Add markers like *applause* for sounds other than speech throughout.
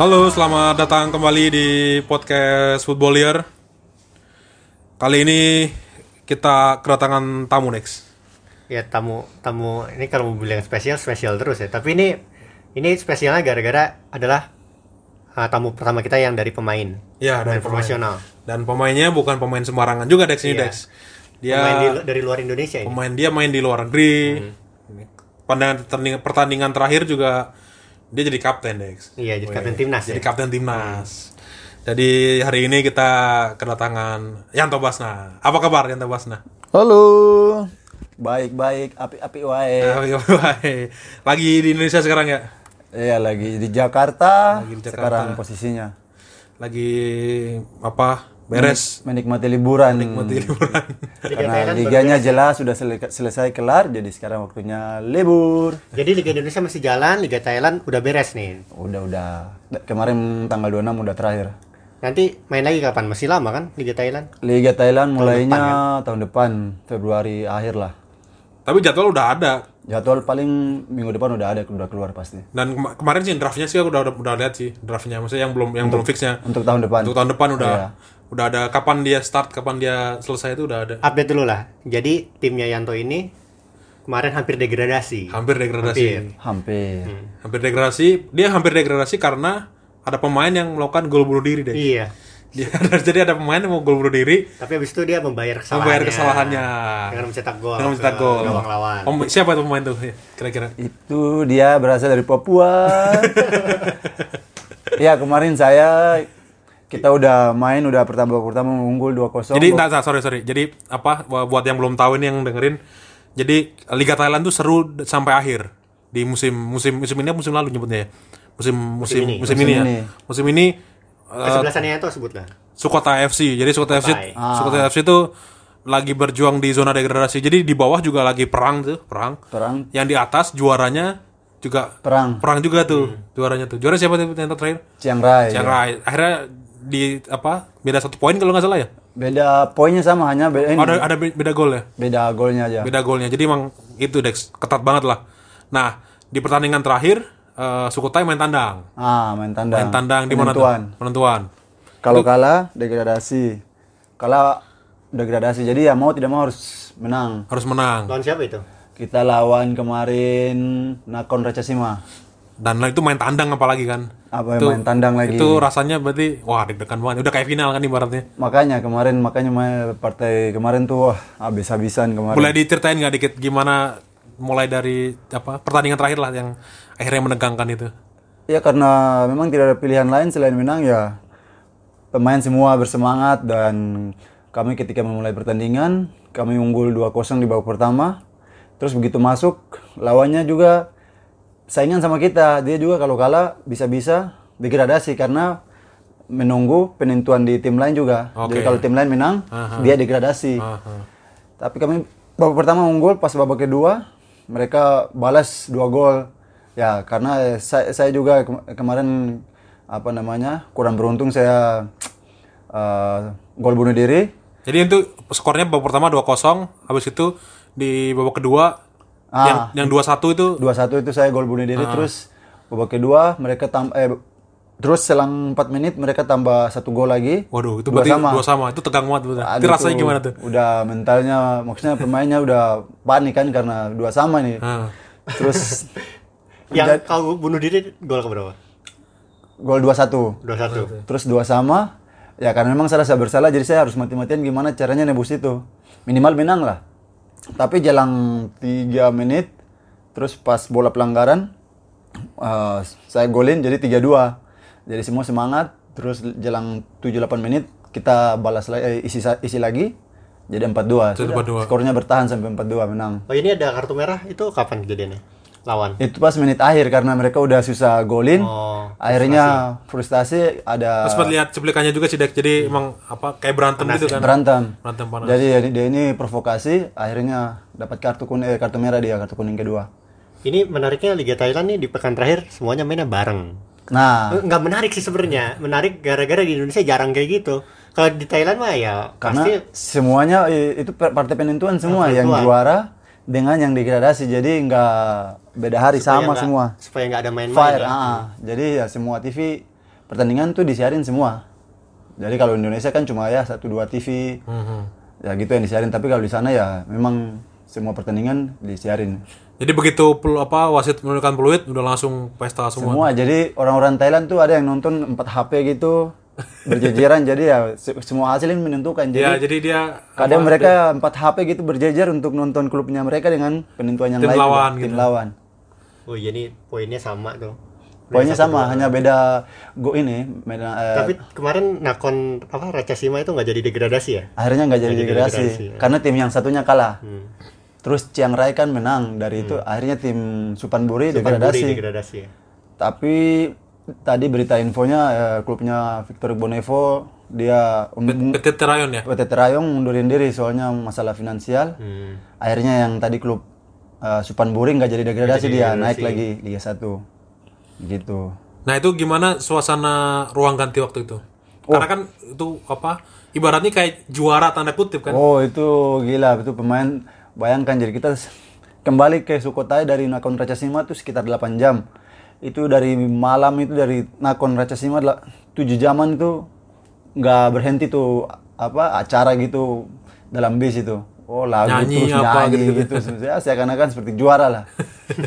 Halo, selamat datang kembali di podcast Footballier. Kali ini kita kedatangan tamu next. Ya tamu tamu ini kalau mau bilang spesial spesial terus ya. Tapi ini ini spesialnya gara-gara adalah uh, tamu pertama kita yang dari pemain. Ya, pemain dari profesional. Dan pemainnya bukan pemain sembarangan juga Dex ini Iya. Dex. Dia Pemain di- dari luar Indonesia ini. pemain dia main di luar negeri. Hmm. Ini, Pandangan pertandingan terakhir juga dia jadi kapten Dex. Iya, jadi kapten timnas Jadi ya. kapten timnas. Jadi hari ini kita kedatangan Yanto Basna. Apa kabar Yanto Basna? Halo. Baik-baik, api-api wae. *laughs* Eh, Lagi di Indonesia sekarang ya? Iya, lagi di Jakarta. Lagi di Jakarta. Sekarang posisinya Lagi apa? Beres menikmati liburan. menikmati liburan. *laughs* Liga Karena liganya jelas sudah sele- selesai kelar, jadi sekarang waktunya libur. Jadi Liga Indonesia masih jalan, Liga Thailand udah beres nih. Udah udah. Kemarin tanggal 26 udah terakhir. Nanti main lagi kapan? Masih lama kan Liga Thailand? Liga Thailand mulainya ya? tahun depan, Februari akhir lah. Tapi jadwal udah ada. Jadwal paling minggu depan udah ada, udah keluar pasti. Dan kema- kemarin sih draftnya sih aku udah udah, udah lihat sih draftnya. Maksudnya yang belum yang belum fixnya. Untuk tahun depan. Untuk tahun depan udah Iya. Udah ada kapan dia start, kapan dia selesai itu udah ada. Update dulu lah. Jadi timnya Yanto ini kemarin hampir degradasi. Hampir degradasi. Hampir. Hampir. Hampir degradasi. Dia hampir degradasi karena ada pemain yang melakukan gol bunuh diri deh. Iya. Dia *laughs* jadi ada pemain yang mau gol bunuh diri, Tapi habis itu dia membayar kesalahannya. membayar kesalahannya. Dengan mencetak gol. Dengan mencetak gol. Lawan. Om, siapa itu pemain tuh? ya, Kira-kira. Itu dia berasal dari Papua. *laughs* ya kemarin saya kita udah main udah pertama pertama unggul 2-0. Jadi enggak, enggak, sorry sorry. Jadi apa buat yang belum tahu ini yang dengerin. Jadi Liga Thailand tuh seru sampai akhir di musim musim musim ini musim lalu nyebutnya ya. Musim musim ini. musim, Musim ini, ini. ya. Musim ini eh, Kesebelasannya itu sebutlah. Sukota FC. Jadi Sukota FC Sukotai. Sukota FC itu lagi berjuang di zona degradasi. Jadi di bawah juga lagi perang tuh, perang. perang Yang di atas juaranya juga perang perang juga tuh juaranya tuh. Juara siapa tuh yang terakhir? Chiang Rai. Chiang Rai. Akhirnya di apa? Beda satu poin kalau nggak salah ya. Beda poinnya sama hanya beda ini, Ada ada be- beda gol ya. beda golnya aja. beda golnya jadi emang itu Dex ketat banget lah nah di pertandingan terakhir eh, Sukotai main tandang Ah, main tandang. main tandang di mana Penentuan. penentuan Kalau kalah degradasi. Kalah degradasi. Jadi ya mau tidak mau harus menang. harus menang Lawan siapa itu? Kita lawan kemarin Nakon Racasima. Dan itu main tandang apalagi kan Apa Itu- main tandang lagi. itu rasanya berarti wah deg-degan banget udah kayak final kan ibaratnya Makanya kemarin makanya main partai kemarin tuh wah habis-habisan kemarin. boleh diceritain nggak dikit gimana mulai dari apa pertandingan terakhir lah yang akhirnya menegangkan itu Ya karena memang tidak ada pilihan lain selain menang ya pemain semua bersemangat dan kami ketika memulai pertandingan kami unggul 2-0 di babak pertama. Terus begitu masuk lawannya juga saingan sama kita. Dia juga kalau kalah bisa-bisa degradasi karena menunggu penentuan di tim lain juga. Jadi Oke. kalau tim lain menang, dia degradasi. Aha. Tapi kami babak pertama unggul, pas babak kedua mereka balas dua gol. Ya karena saya, saya juga kem- kemarin apa namanya kurang beruntung saya eh, gol bunuh diri. jadi itu skornya babak pertama 2-0 habis itu di babak kedua Ah. yang yang 2-1 itu 2-1 itu saya gol bunuh diri terus babak kedua mereka tam eh terus selang 4 menit mereka tambah satu gol lagi. Waduh, itu Dua berarti sama. dua sama. Itu tegang banget betul. Aduh, Itu rasanya gimana tuh? Udah mentalnya maksudnya pemainnya udah panik kan karena dua sama nih. Ah. Terus *laughs* Yang kau bunuh diri gol keberapa? gol 2-1. 2-1. Terus dua sama. Ya karena memang saya rasa bersalah jadi saya harus mati-matian gimana caranya nebus itu. Minimal menang lah. Tapi jalan 3 menit terus pas bola pelanggaran eh, saya golin jadi 3-2. Jadi semua semangat terus jalan 7-8 menit kita balas lagi eh, isi isi lagi jadi 4-2. Jadi Sudah. 4-2. Skornya bertahan sampai 4-2 menang. Oh ini ada kartu merah itu kapan kejadiannya? Lawan. Itu pas menit akhir karena mereka udah susah golin. Oh, akhirnya frustasi ada Terus sempat lihat cuplikannya juga sih Dek. Jadi emang apa kayak berantem gitu kan. berantem. Berantem panas. Jadi ya, dia ini provokasi, akhirnya dapat kartu kuning, eh, kartu merah dia, kartu kuning kedua. Ini menariknya Liga Thailand nih di pekan terakhir semuanya mainnya bareng. Nah, Eh, Nggak menarik sih sebenarnya. Menarik gara-gara di Indonesia jarang kayak gitu. Kalau di Thailand mah ya karena pasti semuanya itu partai penentuan semua yang Penentuan. juara dengan yang degradasi, jadi nggak beda hari supaya sama nggak- semua. Supaya nggak ada main-main. Fire, ya. ah, jadi ya semua TV pertandingan tuh disiarin semua. Jadi kalau Indonesia kan cuma ya satu dua TV, Mhm. ya gitu yang disiarin. Tapi kalau di sana ya memang semua pertandingan disiarin. Jadi begitu pel- apa wasit menurunkan peluit udah langsung pesta semua. Semua. Jadi orang-orang Thailand tuh ada yang nonton 4 HP gitu berjejeran. jadi ya se- semua hasil ini menentukan. Jadi Ya, jadi dia kadang mereka 4 HP gitu berjejer untuk nonton klubnya mereka dengan penentuan yang Tim lain. lawan tim gitu. lawan. Oh iya nih poinnya sama tuh. Poinnya sama, hanya beda go ini. Beda, eh, Tapi kemarin Nakon apa Racasima itu nggak jadi degradasi ya? akhirnya nggak jadi jadi degradasi degradasi, ya. karena tim yang satunya kalah. Hmm. Terus Chiang Rai kan menang dari itu akhirnya tim Supanburi Supan Buri degradasi. degradasi ya. Tapi tadi berita infonya eh, klubnya Victor Bonevo dia um, PT ya. PT Terayong mundurin diri soalnya masalah finansial. Hmm. Akhirnya yang tadi klub uh, Supanburi nggak jadi degradasi dia naik lagi Liga 1. Gitu. Nah, itu gimana suasana ruang ganti waktu itu? Karena kan itu apa? Ibaratnya kayak juara tanda kutip kan. Oh itu gila itu pemain bayangkan jadi kita kembali ke Sukotai dari Nakon Racasima itu sekitar 8 jam. Itu dari malam itu dari Nakon Racasima 7 jaman itu nggak berhenti tuh apa acara gitu dalam bis itu. Oh lagu Nyanyi terus apa nyanyi gitu-gitu. gitu. Ya seakan-akan seperti juara lah.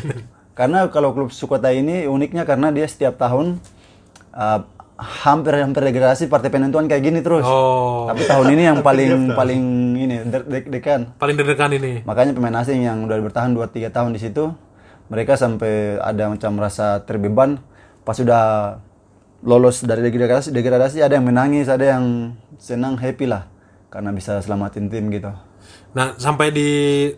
*laughs* karena kalau klub Sukotai ini uniknya karena dia setiap tahun uh, hampir hampir degradasi partai penentuan kayak gini terus. Oh, Tapi tahun ini yang paling paling ini dek- dek-dekan. paling deg-degan ini. Makanya pemain asing yang udah bertahan 2 3 tahun di situ mereka sampai ada macam rasa terbeban. Pas sudah lolos dari degradasi degradasi ada yang menangis, ada yang senang happy lah. Karena bisa selamatin tim gitu. Nah, sampai di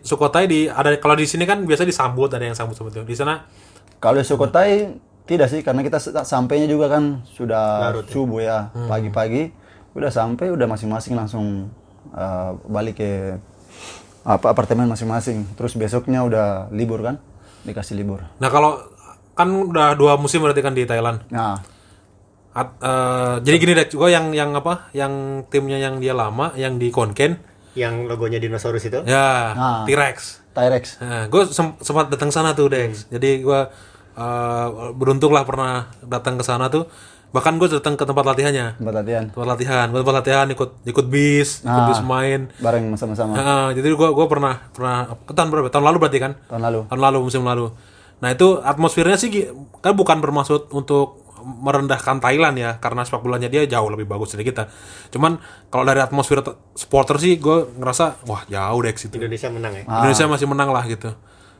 Sukotai di ada kalau di sini kan biasa disambut ada yang sambut sambut Di sana? Kalau di Sukotai tidak sih karena kita sa- sampainya juga kan sudah subuh ya pagi-pagi. Udah sampai udah masing-masing langsung uh, balik ke apa apartemen masing-masing. Terus besoknya udah libur kan dikasih libur Nah, kalau kan udah dua musim berarti kan di Thailand. nah At- eh, jadi gini deh, gue yang yang apa? Yang timnya yang dia lama, yang di Konken, Yang logonya dinosaurus itu? ya Ah. T-Rex. Tyrex Nah, gue sempat datang sana tuh, Dex. Jadi gue eh, beruntung lah pernah datang ke sana tuh. Bahkan gue datang ke tempat latihannya. tempat latihan Tempat latihan, gue tempat latihan ikut ikut bis, ikut Ah. bis main. bareng sama-sama Nah, jadi gue gua pernah pernah tahun berapa? Tahun lalu berarti kan? tahun lalu Tahun lalu musim lalu. Nah itu atmosfernya sih kan bukan bermaksud untuk merendahkan Thailand ya karena sepak bolanya dia jauh lebih bagus dari kita. Cuman kalau dari atmosfer supporter sih gue ngerasa wah jauh deh situ. Indonesia menang ya. Indonesia masih menang lah gitu.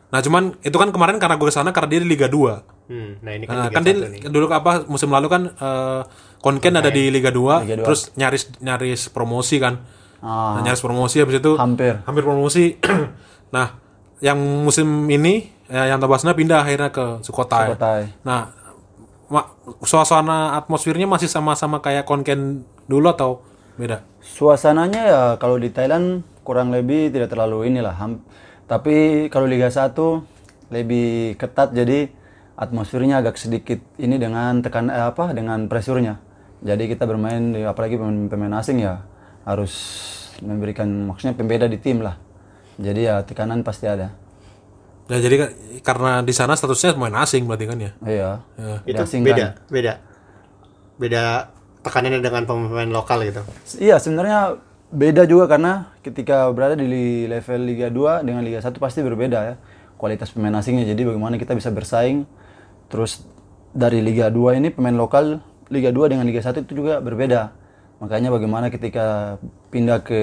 Nah cuman itu kan kemarin karena gue ke sana karena dia di Liga 2 Hmm, nah ini kan Nah, Liga kan dia nih. dulu apa musim lalu kan eh, Konken ada di Liga 2, terus nyaris nyaris promosi kan. Ah. Nah, nyaris promosi habis itu hampir hampir promosi. *clears throat* nah, yang musim ini ya, yang Tabasna pindah akhirnya ke Sukotai. Sukotai. Nah, suasana atmosfernya masih sama-sama kayak Konken dulu atau beda? suasananya ya kalau di Thailand kurang lebih tidak terlalu inilah Ham- tapi kalau Liga 1 lebih ketat jadi atmosfernya agak sedikit ini dengan tekan eh, apa dengan presurnya jadi kita bermain di- apalagi pemain, pemain asing ya harus memberikan maksudnya pembeda di tim lah jadi ya tekanan pasti ada Ya jadi kan- karena di sana statusnya pemain asing berarti kan ya. iya Ya. Itu diasingkan. beda, beda. Beda tekanannya dengan pemain lokal gitu. Iya sebenarnya beda juga karena ketika berada di level Liga 2 dengan Liga 1 pasti berbeda ya kualitas pemain asingnya. Jadi bagaimana kita bisa bersaing terus dari Liga 2 ini pemain lokal Liga 2 dengan Liga 1 itu juga berbeda. Makanya bagaimana ketika pindah ke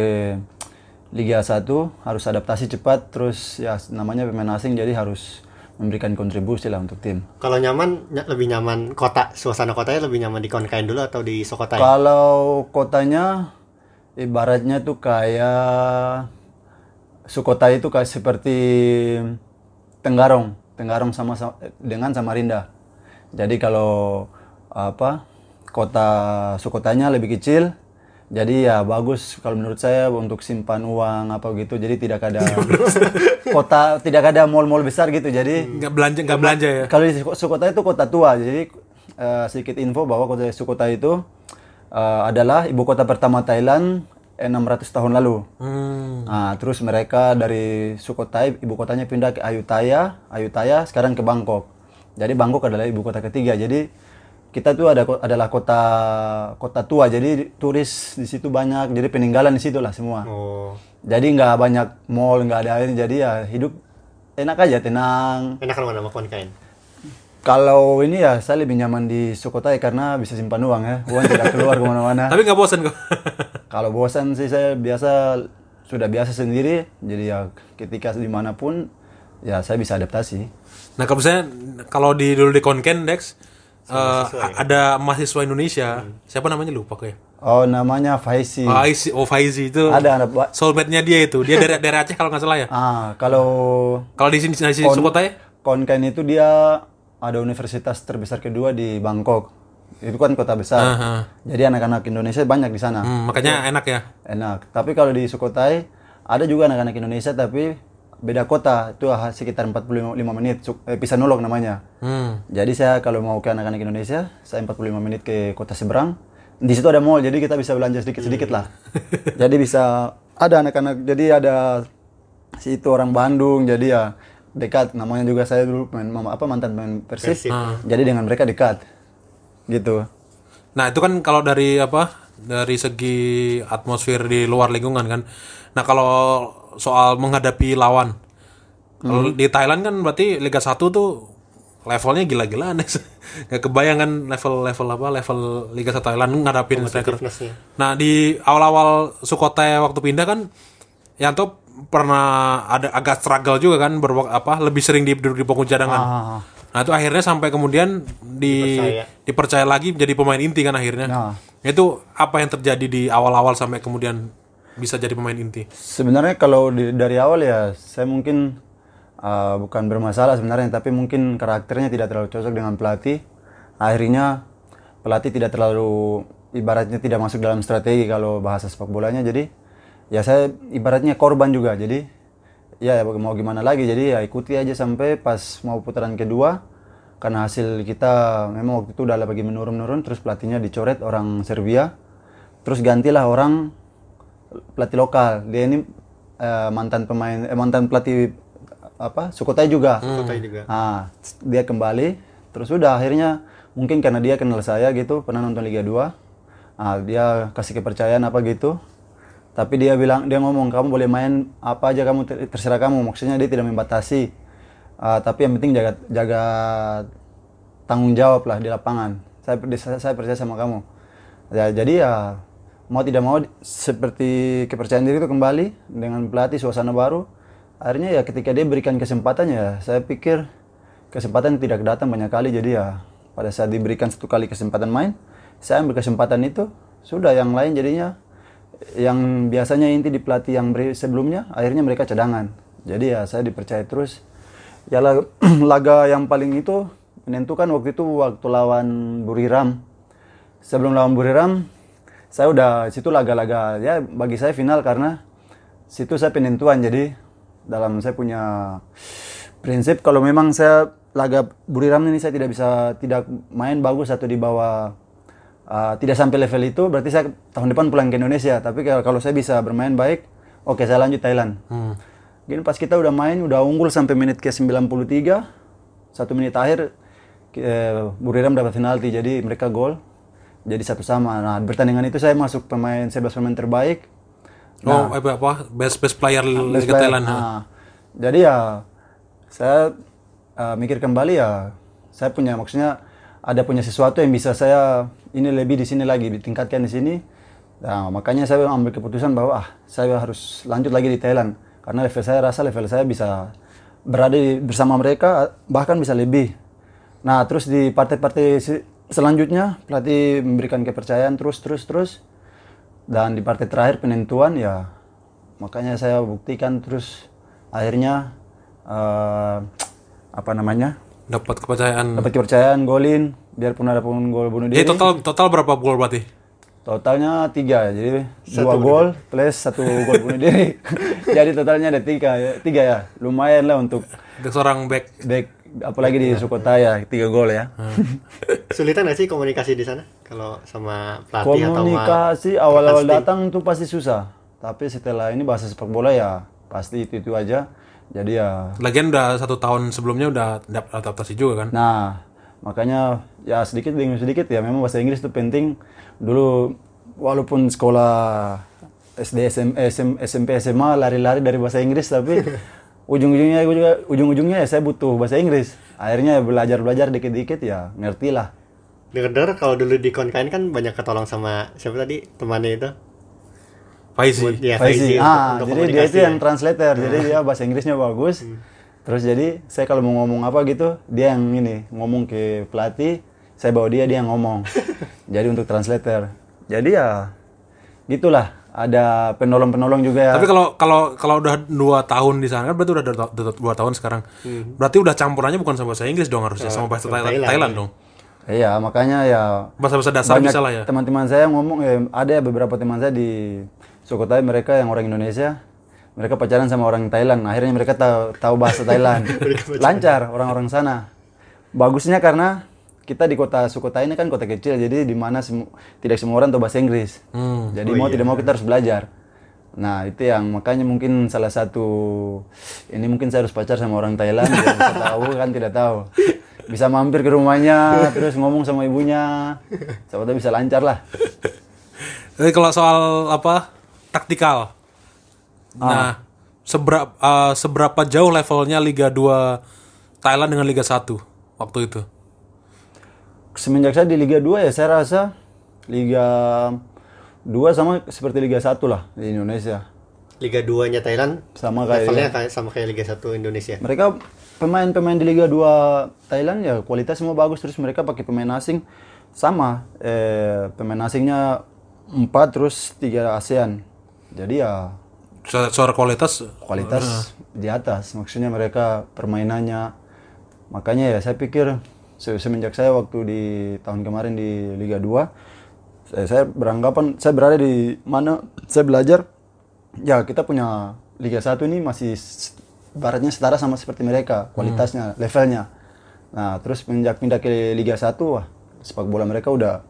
Liga 1 harus adaptasi cepat terus ya namanya pemain asing jadi harus memberikan kontribusi lah untuk tim. Kalau nyaman, ny- lebih nyaman kota, suasana kotanya lebih nyaman di Konkain dulu atau di Sokotai? Kalau kotanya ibaratnya tuh kayak Sukotai itu kayak seperti Tenggarong, Tenggarong sama, sama dengan Samarinda. Jadi kalau apa kota Sukotanya lebih kecil, jadi ya bagus kalau menurut saya untuk simpan uang apa gitu. Jadi tidak ada *laughs* kota tidak ada mall-mall besar gitu. Jadi Nggak belanja nggak belanja ya. kalau di Suko- Sukotai itu kota tua, jadi eh, sedikit info bahwa kota Sukotai itu eh, adalah ibu kota pertama Thailand 600 tahun lalu. Hmm. Nah, terus mereka dari Sukotai, ibu kotanya pindah ke Ayutthaya, Ayutthaya sekarang ke Bangkok. Jadi Bangkok adalah ibu kota ketiga. Jadi kita tuh ada adalah kota kota tua jadi turis di situ banyak jadi peninggalan di situ lah semua Oh, jadi nggak banyak mall nggak ada air jadi ya hidup enak aja tenang enak kalau mana makan kain. Kalau ini ya saya lebih nyaman di Sukhothai karena bisa simpan uang ya. Uang tidak keluar ke mana-mana. *laughs* Tapi nggak bosan kok. *laughs* kalau bosan sih saya biasa sudah biasa sendiri. Jadi ya ketika di mana pun ya saya bisa adaptasi. Nah kalau misalnya kalau di dulu di Konken Dex eh, ada mahasiswa Indonesia. Siapa namanya? Lupa kayak oh namanya Faisi Faizi oh Faizi itu ada anak ba- soulmate-nya dia itu. Dia dari dari Aceh kalau nggak salah ya. Ah kalau kalau di sini di sini Sukhothai Konken itu dia ada universitas terbesar kedua di Bangkok. Itu kan kota besar. Aha. jadi anak-anak Indonesia banyak di sana. Hmm, makanya enak ya? Enak. Tapi kalau di Sukhothai ada juga anak-anak Indonesia tapi beda kota. Itu sekitar 45 menit. Eh, Pisanulok namanya. Hmm. jadi saya kalau mau ke anak-anak Indonesia saya 45 menit ke kota seberang. Di situ ada mall jadi kita bisa belanja sedikit-sedikit lah. *laughs* Jadi bisa ada anak-anak jadi ada si itu orang Bandung jadi ya dekat. Namanya juga saya dulu main mama apa mantan pemain Persib. Jadi dengan mereka dekat gitu. Nah itu kan kalau dari apa dari segi atmosfer di luar lingkungan kan. Nah kalau soal menghadapi lawan, kalau di Thailand kan berarti Liga 1 tuh levelnya gila-gilaan. *laughs* Gak kebayang kan level-level apa level Liga 1 Thailand ngadapin striker. Nah di awal-awal Sukhothai waktu pindah kan Yanto pernah ada agak struggle juga kan berwak apa lebih sering di duduk di panggung cadangan. ah, Nah itu akhirnya sampai kemudian di Dipercaya. dipercaya lagi menjadi pemain inti kan akhirnya. Nah. Itu apa yang terjadi di awal-awal sampai kemudian bisa jadi pemain inti? Sebenarnya kalau di- dari awal ya saya mungkin uh, bukan bermasalah sebenarnya tapi mungkin karakternya tidak terlalu cocok dengan pelatih. Akhirnya pelatih tidak terlalu ibaratnya tidak masuk dalam strategi kalau bahasa sepak bolanya jadi ya saya ibaratnya korban juga jadi ya mau gimana lagi jadi ya ikuti aja sampai pas mau putaran kedua karena hasil kita memang waktu itu udah lagi menurun-menurun terus pelatihnya dicoret orang Serbia terus gantilah orang pelatih lokal. Dia ini eh, mantan pemain eh, mantan pelatih apa Sukhothai juga. Kota juga. ah dia kembali terus udah akhirnya mungkin karena dia kenal saya gitu pernah nonton Liga 2 ah dia kasih kepercayaan apa gitu tapi dia bilang dia ngomong kamu boleh main apa aja kamu ter- terserah kamu. Maksudnya dia tidak membatasi. Ah, tapi yang penting jaga jaga tanggung jawab lah di lapangan. Saya saya, saya percaya sama kamu. Ya jadi ya mau tidak mau seperti kepercayaan diri itu kembali dengan pelatih suasana baru akhirnya ya ketika dia berikan kesempatan ya saya pikir kesempatan tidak datang banyak kali. Jadi ya pada saat diberikan satu kali kesempatan main saya ambil kesempatan itu sudah yang lain jadinya yang biasanya inti di pelatih yang sebelumnya akhirnya mereka cadangan. Jadi ya saya dipercaya terus. Ya la- *clears throat* laga yang paling itu menentukan waktu itu waktu lawan Buriram. Sebelum lawan Buriram saya udah situ laga-laga ya bagi saya final karena situ saya penentuan. Jadi dalam saya punya prinsip kalau memang saya laga Buriram ini saya tidak bisa tidak main bagus atau di bawah uh, tidak sampai level itu berarti saya tahun depan pulang ke Indonesia tapi kalau, saya bisa bermain baik oke saya lanjut Thailand Hmm. Gini pas kita udah main udah unggul sampai menit ke 93 satu menit akhir eh, Buriram dapat penalti jadi mereka gol jadi satu sama nah pertandingan itu saya masuk pemain 11 pemain terbaik Oh, apa, apa best best player Best Liga player. Thailand. Nah, jadi ya saya uh, mikir kembali ya saya punya maksudnya ada punya sesuatu yang bisa saya ini lebih di sini lagi ditingkatkan di sini. Nah, makanya saya ambil keputusan bahwa ah saya harus lanjut lagi di Thailand karena level saya rasa level saya bisa berada di- bersama mereka bahkan bisa lebih. Nah, terus di partai-partai se- selanjutnya pelatih memberikan kepercayaan terus terus terus dan di partai terakhir penentuan ya makanya saya buktikan terus akhirnya eh, apa namanya Dapat kepercayaan. dapat kepercayaan golin biarpun ada pun gol bunuh Jadi diri. total total berapa gol berarti? totalnya tiga jadi dua gol plus satu gol bunuh diri. *laughs* Jadi totalnya ada tiga ya tiga ya. Lumayan lah untuk Untuk seorang back. back apalagi di Sukota ya tiga gol ya. *laughs* Sulitan nggak sih komunikasi di sana? Kalau sama pelatih atau sama komunikasi awal-awal datang tuh pasti susah. Tapi setelah ini bahasa sepak bola ya pasti itu itu aja. Jadi ya Lagian udah satu tahun sebelumnya udah adaptasi juga kan. Nah, makanya ya sedikit demi sedikit ya memang bahasa Inggris itu penting dulu walaupun sekolah SD SM, SM, SMP SMA lari-lari dari bahasa Inggris tapi *laughs* ujung-ujungnya gue juga ujung-ujungnya ya saya butuh bahasa Inggris akhirnya ya belajar-belajar dikit-dikit ya ngerti lah Dengar-dengar kalau dulu di Konkain kan banyak ketolong sama siapa tadi temannya itu? Faizi. Ya, Faizi. Faizi Ah, untuk- untuk jadi dia itu ya. yang translator. Jadi dia bahasa Inggrisnya bagus. Terus jadi saya kalau mau ngomong apa gitu, dia yang ini ngomong ke pelatih, saya bawa dia dia yang ngomong. *laughs* jadi untuk translator. Jadi ya gitulah. Ada penolong-penolong juga ya. Tapi kalau kalau kalau udah dua tahun di sana kan berarti udah dua, tahun sekarang. Berarti udah campurannya bukan sama bahasa Inggris dong harusnya sama bahasa Thailand, Thailand, Thailand dong. Iya, makanya ya Bahasa-bahasa dasar banyak bisa lah ya. teman-teman saya ngomong ya, ada ya beberapa teman saya di Sukhothai mereka yang orang Indonesia mereka pacaran sama orang Thailand akhirnya mereka tahu tahu bahasa Thailand *laughs* lancar orang-orang sana bagusnya karena kita di kota Sukhothai ini kan kota kecil jadi di mana semu- tidak semua orang tahu bahasa Inggris. Hmm. jadi mau tidak mau kita harus belajar. Nah itu yang makanya mungkin salah satu ini mungkin saya harus pacar sama orang Thailand biar bisa *laughs* tahu kan tidak tahu. Bisa mampir ke rumahnya terus ngomong sama ibunya. Siapa tahu bisa lancar lah. Jadi kalau soal apa taktikal. Nah, seberapa seberapa jauh levelnya Liga 2 Thailand dengan Liga 1 waktu itu? Semenjak saya di Liga 2 ya saya rasa Liga 2 sama seperti Liga 1 lah di Indonesia. Liga 2-nya Thailand Sama kayak levelnya kayak sama kayak Liga 1 Indonesia. mereka pemain-pemain di Liga 2 Thailand ya kualitas semua bagus terus mereka pakai pemain asing sama eh, pemain asingnya 4 terus 3 ASEAN. Jadi ya Secara, secara kualitas kualitas di atas maksudnya mereka permainannya makanya ya saya pikir semenjak saya waktu di tahun kemarin di Liga 2 saya, saya beranggapan saya berada di mana saya belajar ya kita punya Liga 1 ini masih baratnya setara sama seperti mereka kualitasnya levelnya. Nah terus semenjak pindah ke Liga 1 wah sepak bola mereka udah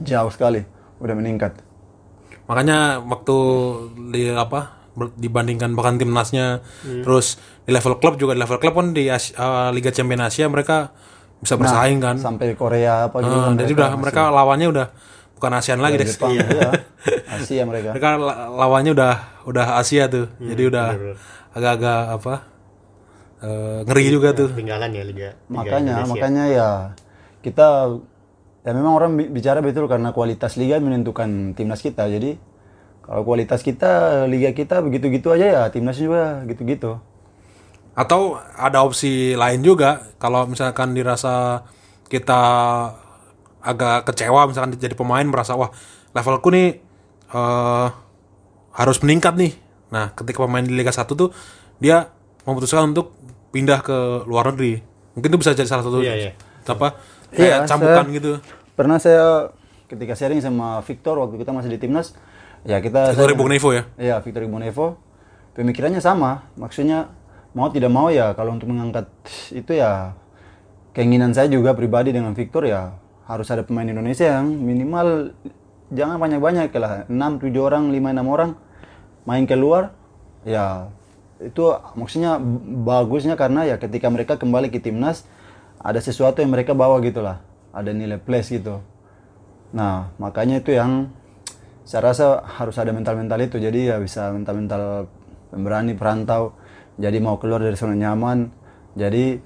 jauh sekali udah meningkat. Makanya waktu di apa dibandingkan bahkan timnasnya terus di level klub juga di level klub kan di Asi- eh, Liga Champion Asia mereka bisa bersaing kan. sampai Korea apa gitu kan jadi mereka udah mereka lawannya udah bukan ASEAN lagi deh. Jepang *laughs* ya Asia mereka Mereka la- lawannya udah udah Asia tuh. jadi udah agak-agak apa? eh, ngeri juga tuh. Ketinggalan ya Liga. Liga makanya Indonesia. makanya ya kita ya memang orang bi- bicara betul karena kualitas liga menentukan timnas kita jadi kalau kualitas kita liga kita begitu-gitu aja ya timnas juga gitu-gitu Atau ada opsi lain juga kalau misalkan dirasa kita agak kecewa misalkan jadi pemain merasa wah levelku nih eh harus meningkat nih. Nah, ketika pemain di Liga 1 tuh dia memutuskan untuk pindah ke luar negeri. Mungkin itu bisa jadi salah satu Iya, iya. apa? Iya, Kayak cambukan saya- gitu. pernah saya ketika sharing sama Victor waktu kita masih di timnas ya kita Victor Bognevo ya. Iya, Victor Bonevo. Pemikirannya sama. Maksudnya mau tidak mau ya kalau untuk mengangkat itu ya keinginan saya juga pribadi dengan Victor ya harus ada pemain Indonesia yang minimal jangan banyak-banyak lah 6 7 orang 5 6 orang main keluar ya itu maksudnya bagusnya karena ya ketika mereka kembali ke timnas ada sesuatu yang mereka bawa gitu lah ada nilai plus gitu Nah, makanya itu yang saya rasa harus ada mental-mental itu. Jadi ya bisa mental-mental pemberani perantau. Jadi mau keluar dari zona nyaman. Jadi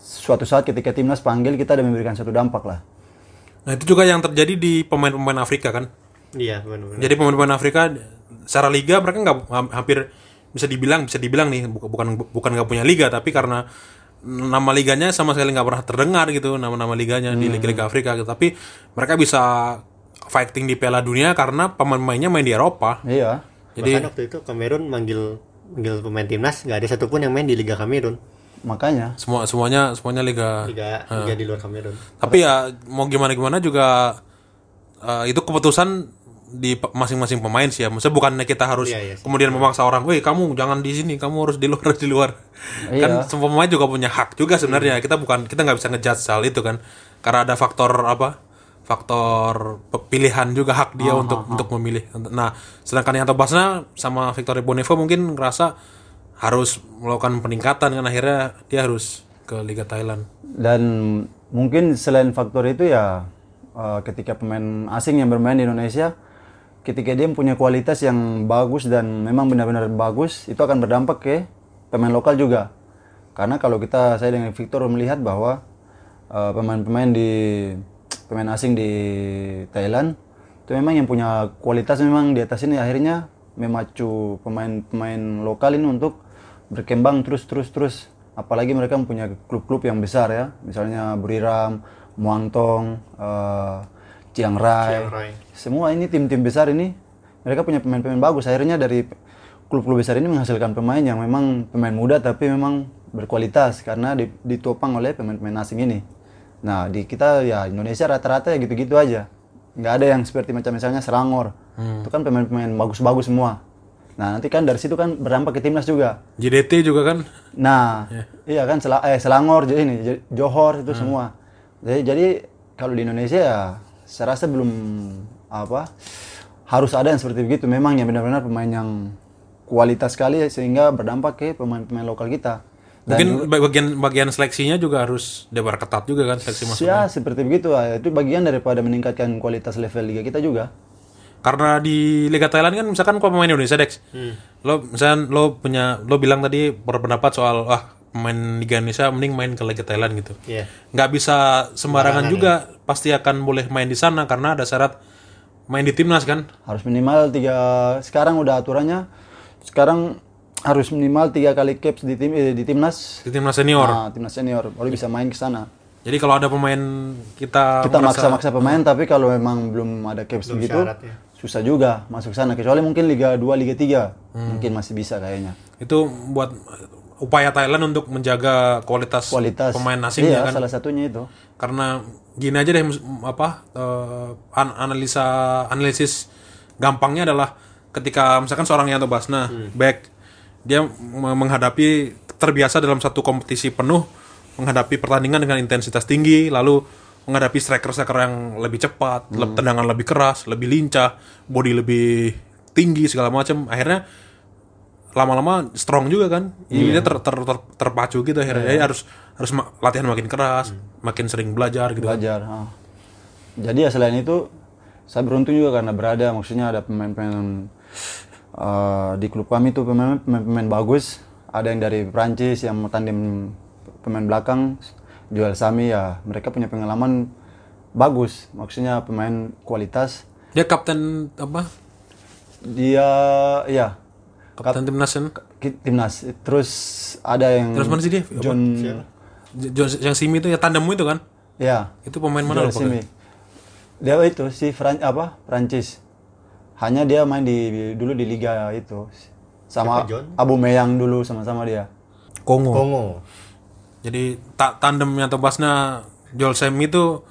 suatu saat ketika timnas panggil kita ada memberikan satu dampak lah. Nah, itu juga yang terjadi di pemain-pemain Afrika kan. Iya, benar-benar. Jadi pemain-pemain Afrika secara liga mereka nggak ham- hampir bisa dibilang bisa dibilang nih bu- bukan bukan nggak punya liga tapi karena nama liganya sama sekali nggak pernah terdengar gitu nama-nama liganya di liga-liga Afrika gitu. Tapi mereka bisa fighting di Piala Dunia karena pemain-pemainnya main di Eropa. Iya. Jadi Bahkan waktu itu Kamerun manggil manggil pemain timnas nggak ada satupun yang main di Liga Kamerun. Makanya semua semuanya semuanya liga. Liga Liga di luar Kamerun. Tapi ya mau gimana gimana juga eh, itu keputusan di masing-masing pemain sih ya. Maksudnya bukannya kita harus Iya, iya kemudian memaksa orang, "Weh, kamu jangan di sini, kamu harus di luar *laughs* di luar." Kan Iya. semua pemain juga punya hak juga sebenarnya. Kita bukan kita nggak bisa ngejudge hal itu kan. Karena ada faktor apa? Faktor pilihan juga hak dia untuk untuk memilih. Nah, sedangkan yang Tobasna sama Victor Bonevo mungkin ngerasa harus melakukan peningkatan kan akhirnya dia harus ke Liga Thailand. dan mungkin selain faktor itu ya eh, ketika pemain asing yang bermain di Indonesia ketika dia punya kualitas yang bagus dan memang benar-benar bagus itu akan berdampak ke pemain lokal juga karena kalau kita saya dengan Victor melihat bahwa eh, pemain-pemain di pemain asing di Thailand itu memang yang punya kualitas memang di atas ini akhirnya memacu pemain-pemain lokal ini untuk berkembang terus terus terus apalagi mereka punya klub-klub yang besar ya misalnya Buriram, Muangtong, eh, Chiang Rai. Chiang Rai. Semua ini tim-tim besar ini mereka punya pemain-pemain bagus. Akhirnya dari klub-klub besar ini menghasilkan pemain yang memang pemain muda tapi memang berkualitas karena di- ditopang oleh pemain-pemain asing ini. Nah di kita ya Indonesia rata-rata ya gitu-gitu aja. Nggak ada yang seperti macam misalnya Selangor. Itu kan pemain-pemain bagus-bagus semua. Nah nanti kan dari situ kan berdampak ke timnas juga. JDT juga kan Nah, iya kan Sela eh, Selangor jadi ini Johor itu semua. Jadi jadi kalau di Indonesia ya saya rasa belum apa harus ada yang seperti begitu. Memang ya benar-benar pemain yang kualitas sekali sehingga berdampak ke pemain-pemain lokal kita. Dan mungkin bagian bagian seleksinya juga harus diperketat juga kan seleksi masuk ya seperti begitu. Ah. itu bagian daripada meningkatkan kualitas level liga kita juga. karena di Liga Thailand kan misalkan kau pemain Indonesia Dex? Lo misalkan lo punya lo bilang tadi berpendapat soal ah pemain Liga Indonesia mending main ke Liga Thailand gitu. Iya. nggak bisa sembarangan juga. pasti akan boleh main di sana karena ada syarat main di timnas kan? Harus minimal tiga sekarang udah aturannya. Sekarang harus minimal tiga kali caps di tim eh, di timnas. Di timnas senior? Nah, timnas senior. Baru bisa main ke sana. jadi kalau ada pemain kita, Kita maksa-maksa pemain tapi kalau memang belum ada caps begitu syarat ya. susah juga masuk sana. Kecuali mungkin Liga 2, Liga 3 mungkin masih bisa kayaknya. itu buat upaya Thailand untuk menjaga kualitas, Kualitas. pemain asing iya, ya kan? salah satunya itu. karena gini aja deh apa eh, an- analisa analisis gampangnya adalah ketika misalkan seorang Yanto Basna back dia me- menghadapi terbiasa dalam satu kompetisi penuh menghadapi pertandingan dengan intensitas tinggi lalu menghadapi striker-striker yang lebih cepat le- tendangan lebih keras lebih lincah body lebih tinggi segala macam akhirnya lama-lama strong juga kan? Jadi dia ter, ter- ter- terpacu gitu akhirnya. Jadi harus harus ma- latihan makin keras makin sering belajar gitu. Belajar. ah. Jadi ya selain itu saya beruntung juga karena berada maksudnya ada pemain-pemain eh, di klub kami itu pemain pemain bagus. Ada yang dari Prancis yang tandem pemain belakang Joel Sami ya mereka punya pengalaman bagus. Maksudnya pemain kualitas. dia kapten apa Dia ya kapten timnas kan timnas. Terus ada yang terus mana sih dia? John J- J- yang Simi itu ya tandemmu itu kan ya itu pemain mana Joel lo Simi. Dia itu si Fran apa Prancis. Hanya dia main di dulu di liga itu sama? Abu Meyang dulu sama-sama dia. Kongo Kongo. jadi ta tandemnya Tobasna Joel Semi itu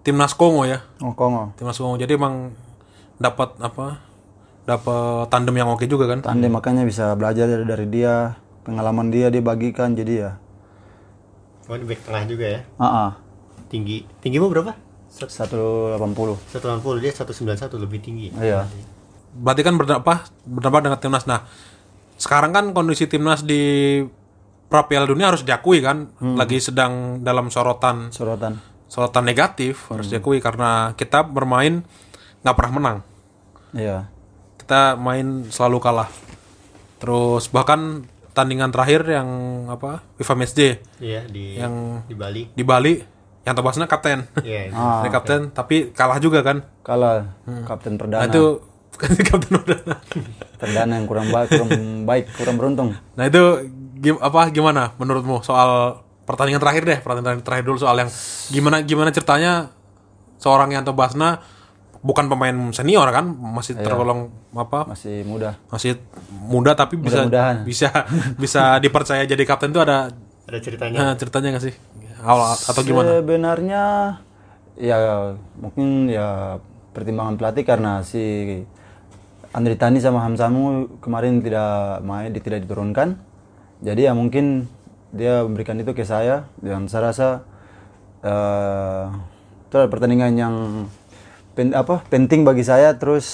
timnas Kongo ya Oh, Kongo. timnas Kongo jadi emang dapat apa dapat tandem yang oke juga kan Tandem makanya bisa belajar dari, dari dia, pengalaman dia dia bagikan jadi ya. Oh, ini back tengah juga ya. Ah, ah. Tinggi. Tinggimu berapa? 180. 180 dia 191 lebih tinggi. Iya. berarti kan berdampak berdampak dengan timnas nah sekarang kan kondisi timnas di pra Piala Dunia harus diakui kan lagi sedang dalam sorotan Sorotan. sorotan negatif harus diakui karena kita bermain nggak pernah menang Iya. kita main selalu kalah terus bahkan tandingan terakhir yang apa FIFA Match Day Iya di Yang- di Bali. di Bali yang tebasnya kapten Iya. Ah, Dia kapten tapi kalah juga kan kalah kapten nah perdana. itu *laughs* kapten udah Perdana yang kurang baik, kurang baik, kurang beruntung. Nah itu gim- apa gimana menurutmu soal pertandingan terakhir deh pertandingan terakhir dulu soal yang gimana gimana ceritanya seorang Yanto Basna bukan pemain senior kan masih tergolong apa Masih muda. masih muda tapi bisa Mudah-mudahan. bisa bisa dipercaya jadi kapten itu ada Ada ceritanya. nah, ceritanya nggak sih awal atau gimana? Sebenarnya ya mungkin ya pertimbangan pelatih karena si Andri Tani sama Hamsamu kemarin tidak main, tidak diturunkan. Jadi ya mungkin dia memberikan itu ke saya dan saya rasa eh itu pertandingan yang pen- apa penting bagi saya. Terus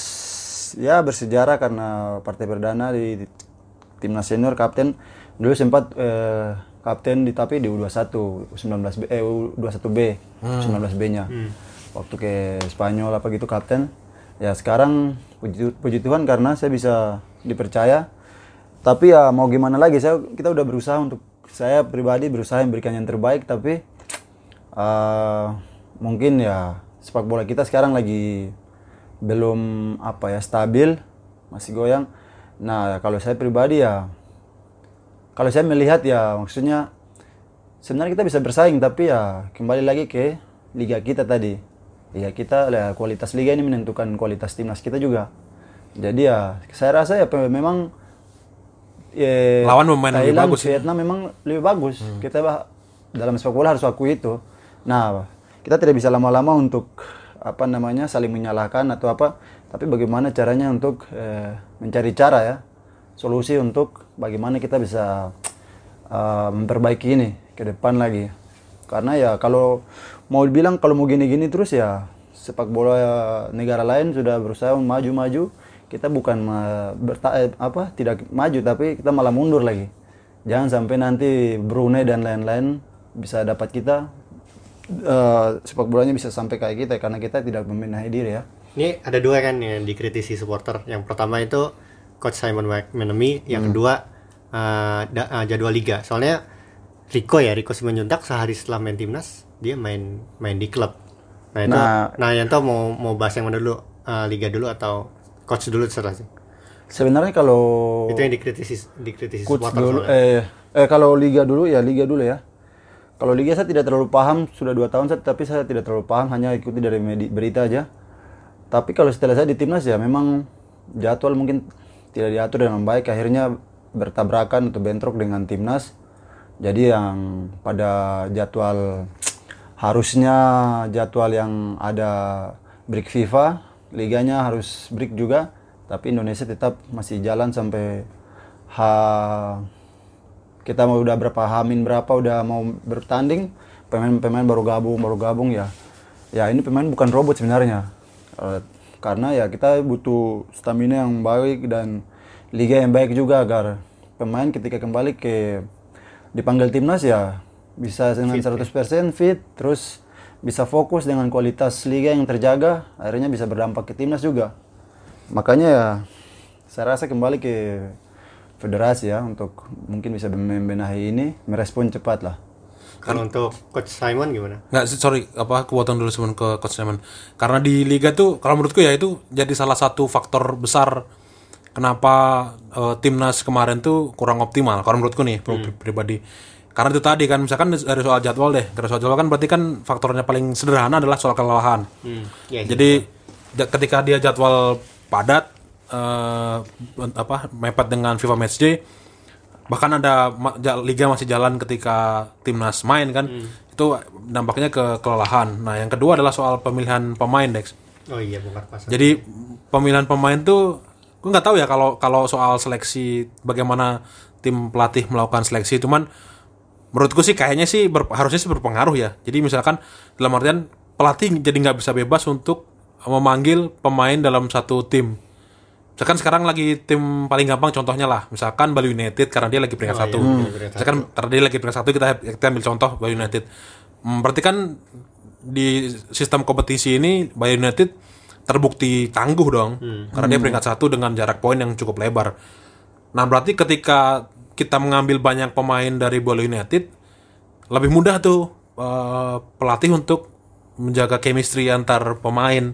ya bersejarah karena partai perdana di, di timnas senior kapten. Dulu sempat eh, kapten di tapi di U21 U19B eh U21B U19B-nya. Waktu ke Spanyol apa gitu kapten. Ya sekarang puji, puji Tuhan karena saya bisa dipercaya. Tapi ya mau gimana lagi saya kita udah berusaha untuk saya pribadi berusaha memberikan yang terbaik tapi eh, mungkin ya sepak bola kita sekarang lagi belum apa ya stabil masih goyang. Nah kalau saya pribadi ya kalau saya melihat ya maksudnya sebenarnya kita bisa bersaing tapi ya kembali lagi ke liga kita tadi. Liga kita ya, kualitas liga ini menentukan kualitas timnas kita juga. Jadi ya saya rasa ya memang ya, Lawan pemain lebih bagus ya. Vietnam memang lebih bagus. Kita bah- dalam sepak bola harus akui itu. Nah, kita tidak bisa lama-lama untuk apa namanya saling menyalahkan atau apa, tapi bagaimana caranya untuk eh, mencari cara ya, solusi untuk bagaimana kita bisa eh, memperbaiki ini ke depan lagi. Karena ya kalau mau bilang kalau mau gini-gini terus ya sepak bola negara lain sudah berusaha maju-maju, kita bukan berta- eh, apa tidak maju tapi kita malah mundur lagi. Jangan sampai nanti Brunei dan lain-lain bisa dapat kita eh, sepak bolanya bisa sampai kayak kita karena kita tidak membenahi diri ya. Ini ada dua kan yang dikritisi supporter. Yang pertama itu coach Simon McManamy, yang kedua eh, da- eh, jadwal liga. Soalnya Rico ya, Rico Simanjuntak sehari setelah main timnas, dia main main di klub. Nah, itu Nah- nah, Yanto mau mau bahas yang mana dulu? Eh, liga dulu atau coach dulu terserah sih. Sebenarnya kalau Itu yang dikritisi dikritisi coach supporter dulu soalnya. eh eh kalau liga dulu ya liga dulu ya. Kalau liga saya tidak terlalu paham sudah dua tahun saya tapi saya tidak terlalu paham hanya ikuti dari berita aja. Tapi kalau setelah saya di timnas ya memang jadwal mungkin tidak diatur dengan baik akhirnya bertabrakan atau bentrok dengan timnas. Jadi yang pada jadwal harusnya jadwal yang ada break FIFA, liganya harus break juga, tapi Indonesia tetap masih jalan sampai H kita mau udah berapa hamin berapa udah mau bertanding pemain-pemain baru gabung baru gabung ya ya ini pemain bukan robot sebenarnya Eh, karena ya kita butuh stamina yang baik dan liga yang baik juga agar pemain ketika kembali ke dipanggil timnas ya bisa dengan 100% fit terus bisa fokus dengan kualitas liga yang terjaga akhirnya bisa berdampak ke timnas juga. Makanya ya saya rasa kembali ke federasi ya untuk mungkin bisa membenahi ini merespon cepat lah Kalau untuk coach Simon gimana? Nggak, sorry, apa aku potong dulu sebelum ke Coach Simon. Karena di liga tuh, kalau menurutku ya itu jadi salah satu faktor besar kenapa eh, timnas kemarin tuh kurang optimal. Kalau menurutku nih, Hmm. pribadi. Karena itu tadi kan, misalkan dari soal jadwal deh, dari soal jadwal kan berarti kan faktornya paling sederhana adalah soal kelelahan. Hmm. Ya, Jadi ja- ketika dia jadwal padat, eh, apa mepet dengan FIFA Matchday, bahkan ada liga masih jalan ketika timnas main kan? Itu dampaknya ke kelelahan. Nah yang kedua adalah soal pemilihan pemain Dex. Oh iya, bongkar pasar. jadi pemilihan pemain tuh gue nggak tahu ya kalau kalau soal seleksi bagaimana tim pelatih melakukan seleksi. Cuman menurutku sih kayaknya sih ber- harusnya sih berpengaruh ya. Jadi misalkan dalam artian pelatih jadi nggak bisa bebas untuk memanggil pemain dalam satu tim misalkan sekarang lagi tim paling gampang contohnya lah. Misalkan Bali United karena dia lagi peringkat Oh, satu. iya, peringkat satu. misalkan karena dia lagi peringkat satu kita kita ambil contoh Bali United. Hmm, berarti kan di sistem kompetisi ini Bali United terbukti tangguh dong. Karena dia peringkat satu dengan jarak poin yang cukup lebar. Nah berarti ketika kita mengambil banyak pemain dari Bali United lebih mudah tuh eh, pelatih untuk menjaga chemistry antar pemain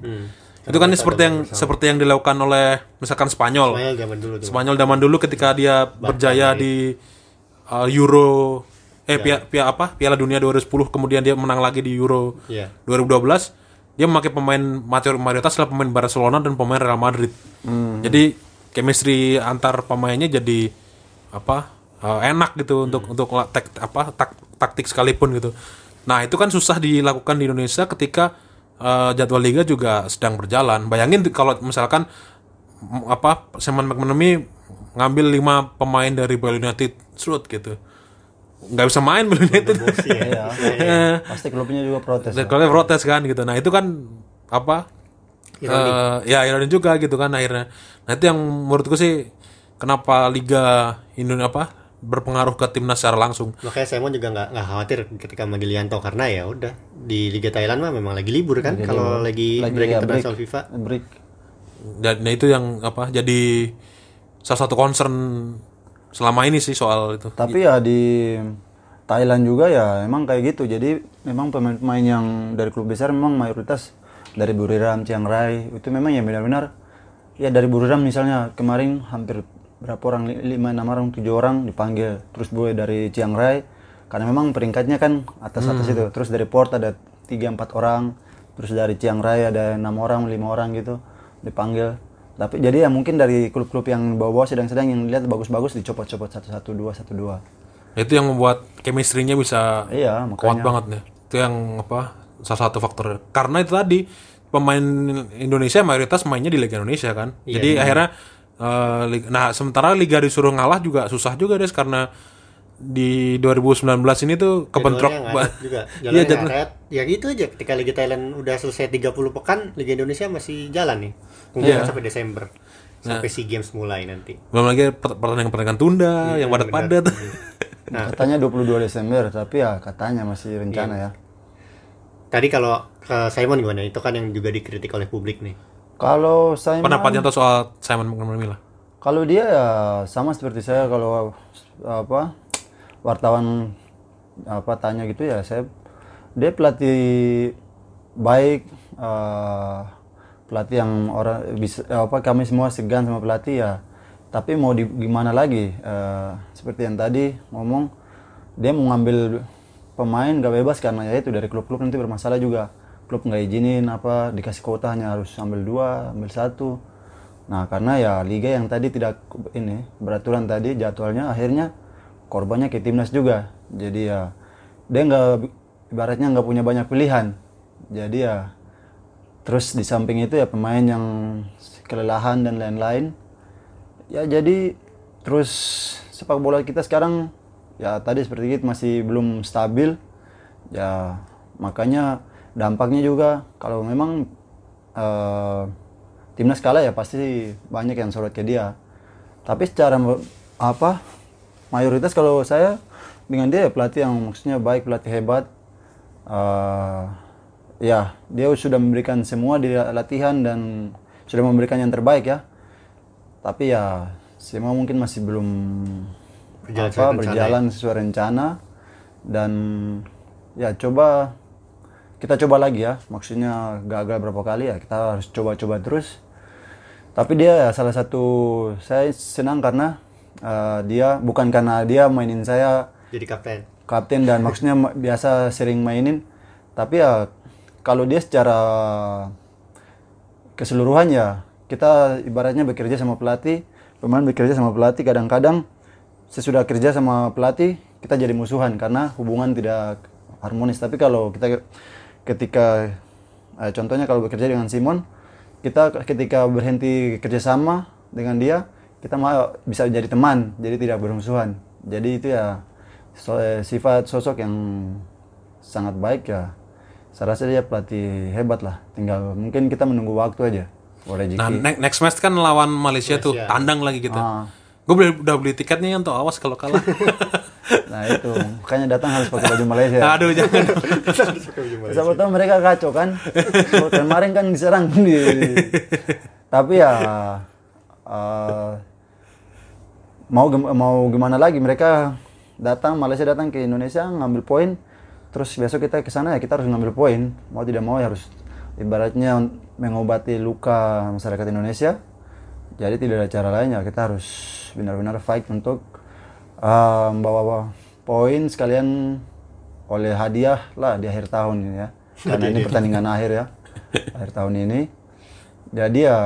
itu kan seperti yang seperti yang dilakukan oleh misalkan Spanyol Spanyol zaman dulu tuh. Spanyol zaman dulu ketika dia berjaya di uh, Euro eh pia, pia apa Piala Dunia 2010 kemudian dia menang lagi di Euro Iya. 2012 dia memakai pemain mayor- mayoritas adalah pemain Barcelona dan pemain Real Madrid. Jadi chemistry antar pemainnya jadi apa uh, enak gitu untuk untuk la- tek, apa tak- taktik sekalipun gitu. Nah itu kan susah dilakukan di Indonesia ketika uh, jadwal liga juga sedang berjalan. Bayangin kalau misalkan apa Simon McManamy ngambil lima pemain dari Bali United serut gitu. Nggak bisa main Bali United. *laughs* Iya. pasti klubnya juga protes dan kalau protes kan gitu. Nah itu kan apa eh, ya ironi juga gitu kan akhirnya. Nah itu yang menurutku sih kenapa liga Indonesia apa berpengaruh ke timnas secara langsung. Makanya Simon juga nggak nggak khawatir ketika manggil Yanto karena ya udah di Liga Thailand mah memang lagi libur kan kalau lagi, Lagi break ya, internasional FIFA. break Dan nah, itu yang apa jadi salah satu concern selama ini sih soal itu. Tapi ya di Thailand juga ya emang kayak gitu. Jadi memang pemain-pemain yang dari klub besar memang mayoritas dari Buriram, Chiang Rai itu memang ya benar-benar ya dari Buriram misalnya kemarin hampir berapa orang? Li- lima enam orang tujuh orang dipanggil. Terus boy dari Chiang Rai karena memang peringkatnya kan atas atas itu. Terus dari Port ada tiga empat orang. Terus dari Chiang Rai ada enam orang lima orang gitu dipanggil. Tapi jadi ya mungkin dari klub-klub yang bawah-bawah sedang-sedang yang lihat bagus-bagus dicopot-copot satu satu dua satu dua Itu yang membuat chemistry-nya bisa iya kuat banget nih. Itu yang apa salah satu faktor. Karena itu tadi pemain Indonesia mayoritas mainnya di Liga Indonesia kan. Iya, Jadi akhirnya eh, nah sementara liga disuruh ngalah juga susah juga deh karena di 2019 ini tuh kebentrok Jadwalnya ba- ngaret juga. *laughs* Iya, ngaret. Ya gitu aja ketika Liga Thailand udah selesai 30 pekan, Liga Indonesia masih jalan nih. Mungkin Iya. sampai Desember. Sampai Nah. SEA Games mulai nanti. belum lagi per- pertandingan-pertandingan tunda Iya, yang padat-padat. *laughs* Nah, katanya 22 Desember tapi ya katanya masih rencana ya tadi kalau ke Simon gimana? Itu kan yang juga dikritik oleh publik nih. Kalau saya Pendapatnya tuh soal Simon McManamy Kalau dia ya sama seperti saya kalau apa wartawan apa tanya gitu ya saya dia pelatih baik eh, pelatih yang orang bisa apa kami semua segan sama pelatih ya. Tapi mau di, gimana lagi eh, seperti yang tadi ngomong dia mau ngambil pemain gak bebas karena ya itu dari klub-klub nanti bermasalah juga klub nggak izinin apa dikasih kuota hanya harus ambil dua ambil satu Nah, karena ya liga yang tadi tidak ini beraturan tadi jadwalnya akhirnya korbannya ke timnas juga. Jadi ya dia nggak ibaratnya nggak punya banyak pilihan. Jadi ya terus di samping itu ya pemain yang kelelahan dan lain-lain. Ya jadi terus sepak bola kita sekarang ya tadi seperti itu masih belum stabil. Ya makanya dampaknya juga kalau memang eh, timnas kalah ya pasti banyak yang sorot ke dia. Tapi secara apa mayoritas kalau saya dengan dia ya pelatih yang maksudnya baik pelatih hebat. Eh, ya dia sudah memberikan semua di latihan dan sudah memberikan yang terbaik ya. Tapi ya semua mungkin masih belum Berjalan apa, sesuai rencana berjalan sesuai rencana dan ya coba kita coba lagi ya. Maksudnya gagal berapa kali ya kita harus coba-coba terus. Tapi dia ya salah satu saya senang karena eh, dia bukan karena dia mainin saya Jadi kapten. kapten dan maksudnya ma- biasa sering mainin. Tapi ya kalau dia secara keseluruhan ya kita ibaratnya bekerja sama pelatih pemain bekerja sama pelatih kadang-kadang sesudah kerja sama pelatih kita jadi musuhan karena hubungan tidak harmonis. Tapi kalau kita ketika eh, contohnya kalau bekerja dengan Simon kita ketika berhenti kerjasama dengan dia kita mau bisa jadi teman jadi tidak bermusuhan jadi itu ya so- eh, sifat sosok yang sangat baik ya saya rasa dia pelatih hebat lah tinggal mungkin kita menunggu waktu aja boleh Nah, next match kan lawan Malaysia, tuh, Malaysia. tandang lagi kita. Ah. Gue beli, udah beli tiketnya untuk awas kalau kalah. *laughs* nah itu makanya datang harus pakai baju Malaysia Aduh jangan. *laughs* Siapa tahu mereka kacau kan. So, kemarin kan diserang di, di- tapi ya eh, mau mau gimana lagi mereka datang Malaysia datang ke Indonesia ngambil poin terus besok kita ke sana ya kita harus ngambil poin mau tidak mau ya harus ibaratnya mengobati luka masyarakat Indonesia jadi tidak ada cara lain ya kita harus benar-benar fight untuk eh, membawa poin sekalian oleh hadiah lah di akhir tahun ini ya karena ini pertandingan akhir ya *laughs* akhir tahun ini jadi ya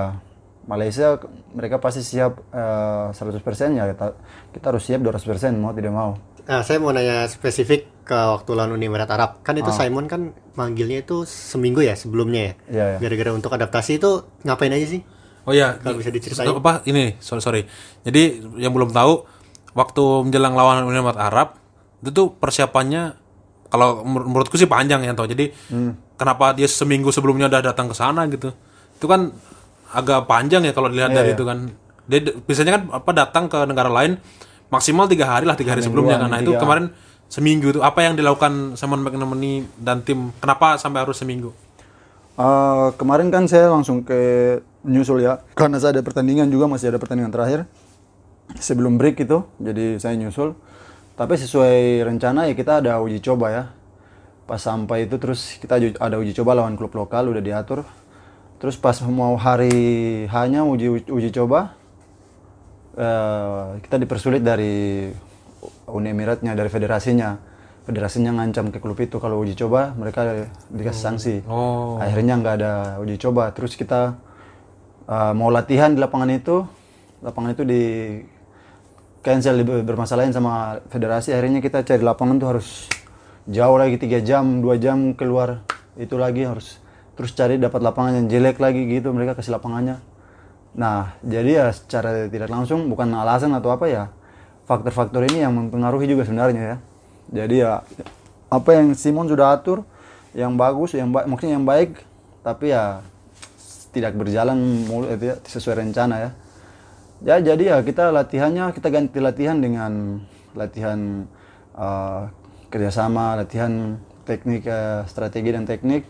Malaysia mereka pasti siap eh, 100% ya kita, kita harus siap 200% mau tidak mau Nah, saya mau nanya spesifik ke waktu lawan Uni Emirat Arab. Kan Ah. itu Simon kan manggilnya itu seminggu ya sebelumnya ya. Iya, iya. Gara-gara untuk adaptasi itu ngapain aja sih? Oh ya, Kalau bisa diceritain. Apa ini? Sorry sorry. Jadi yang belum tahu waktu menjelang lawan Uni Emirat Arab itu tuh persiapannya kalau menur- menurutku sih panjang ya toh. Jadi Hmm. kenapa dia seminggu sebelumnya udah datang ke sana gitu? Itu kan agak panjang ya kalau dilihat Iya, dari iya. itu kan. Dia biasanya kan apa datang ke negara lain maksimal tiga hari lah tiga hari sebelumnya kan nah hamin itu tiga. kemarin seminggu itu apa yang dilakukan Simon McNamee dan tim kenapa sampai harus seminggu Eh, kemarin kan saya langsung ke nyusul ya, karena saya ada pertandingan juga masih ada pertandingan terakhir sebelum break itu, jadi saya nyusul. Tapi sesuai rencana ya kita ada uji coba ya. Pas sampai itu terus kita ada uji coba lawan klub lokal udah diatur. Terus pas mau hari hanya uji uji coba, eh, kita dipersulit dari Uni Emiratnya, dari federasinya. Federasinya ngancam ke klub itu kalau uji coba mereka dikasih sanksi. oh Akhirnya nggak ada uji coba. Terus kita uh, mau latihan di lapangan itu, lapangan itu di cancel bermasalahin sama federasi. Akhirnya kita cari lapangan tuh harus jauh lagi tiga jam, dua jam keluar itu lagi harus terus cari dapat lapangan yang jelek lagi gitu mereka kasih lapangannya. Nah jadi ya secara tidak langsung bukan alasan atau apa ya faktor-faktor ini yang mempengaruhi juga sebenarnya ya. Jadi ya apa yang Simon sudah atur yang bagus, yang baik, maksudnya yang baik, tapi ya tidak berjalan mul- eh, sesuai rencana ya. Ya jadi ya kita latihannya kita ganti latihan dengan latihan eh, kerjasama, latihan teknik, eh, strategi dan teknik.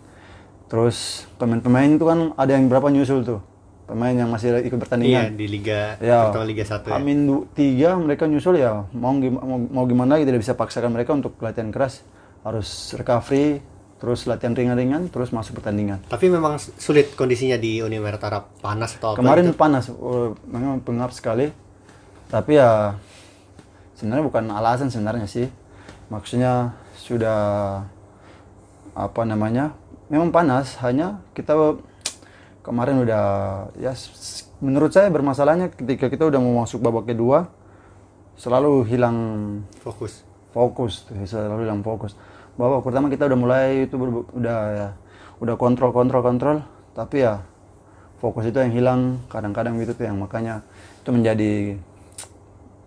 Terus pemain-pemain itu kan ada yang berapa nyusul tuh pemain yang masih ikut Iya pertandingan. di Liga Ya. pertama Liga 1 ya. Amin tiga mereka nyusul ya mau gim- mau, mau gimana lagi tidak bisa paksakan mereka untuk latihan keras harus recovery terus latihan ringan-ringan terus masuk pertandingan. Tapi memang sulit kondisinya di Uni Emirat Arab panas atau apa kemarin gitu. panas oh, memang pengap sekali. Tapi ya sebenarnya bukan alasan sebenarnya sih. Maksudnya sudah apa namanya memang panas. Hanya kita kemarin udah ya menurut saya bermasalahnya ketika kita udah mau masuk babak kedua selalu hilang fokus. fokus selalu hilang fokus babak pertama kita udah mulai itu udah ya udah kontrol kontrol kontrol. Tapi ya fokus itu yang hilang kadang-kadang gitu tuh yang makanya itu menjadi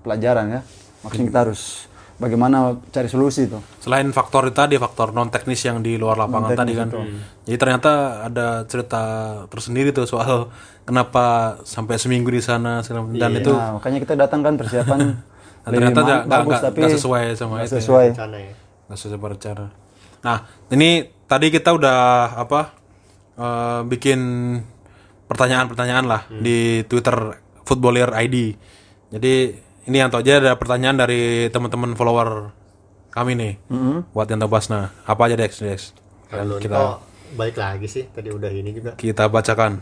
pelajaran ya. Maksudnya kita harus bagaimana cari solusi itu selain faktor itu tadi faktor non teknis yang di luar lapangan tadi kan. jadi ternyata ada cerita tersendiri tuh soal kenapa sampai seminggu di sana dan itu nah makanya kita datang kan persiapan dan *laughs* ternyata nggak bagus tapi sesuai sama nggak itu ya. sesuai. Rencana ya. Nggak sesuai rencana. Nah ini tadi kita udah apa eh, bikin pertanyaan-pertanyaan lah di Twitter Footballer ID jadi ini yang aja ada pertanyaan dari teman-teman follower kami nih buat yang Basna. Apa aja Dex? Dex? Kalau kita balik lagi sih tadi udah ini juga. kita bacakan.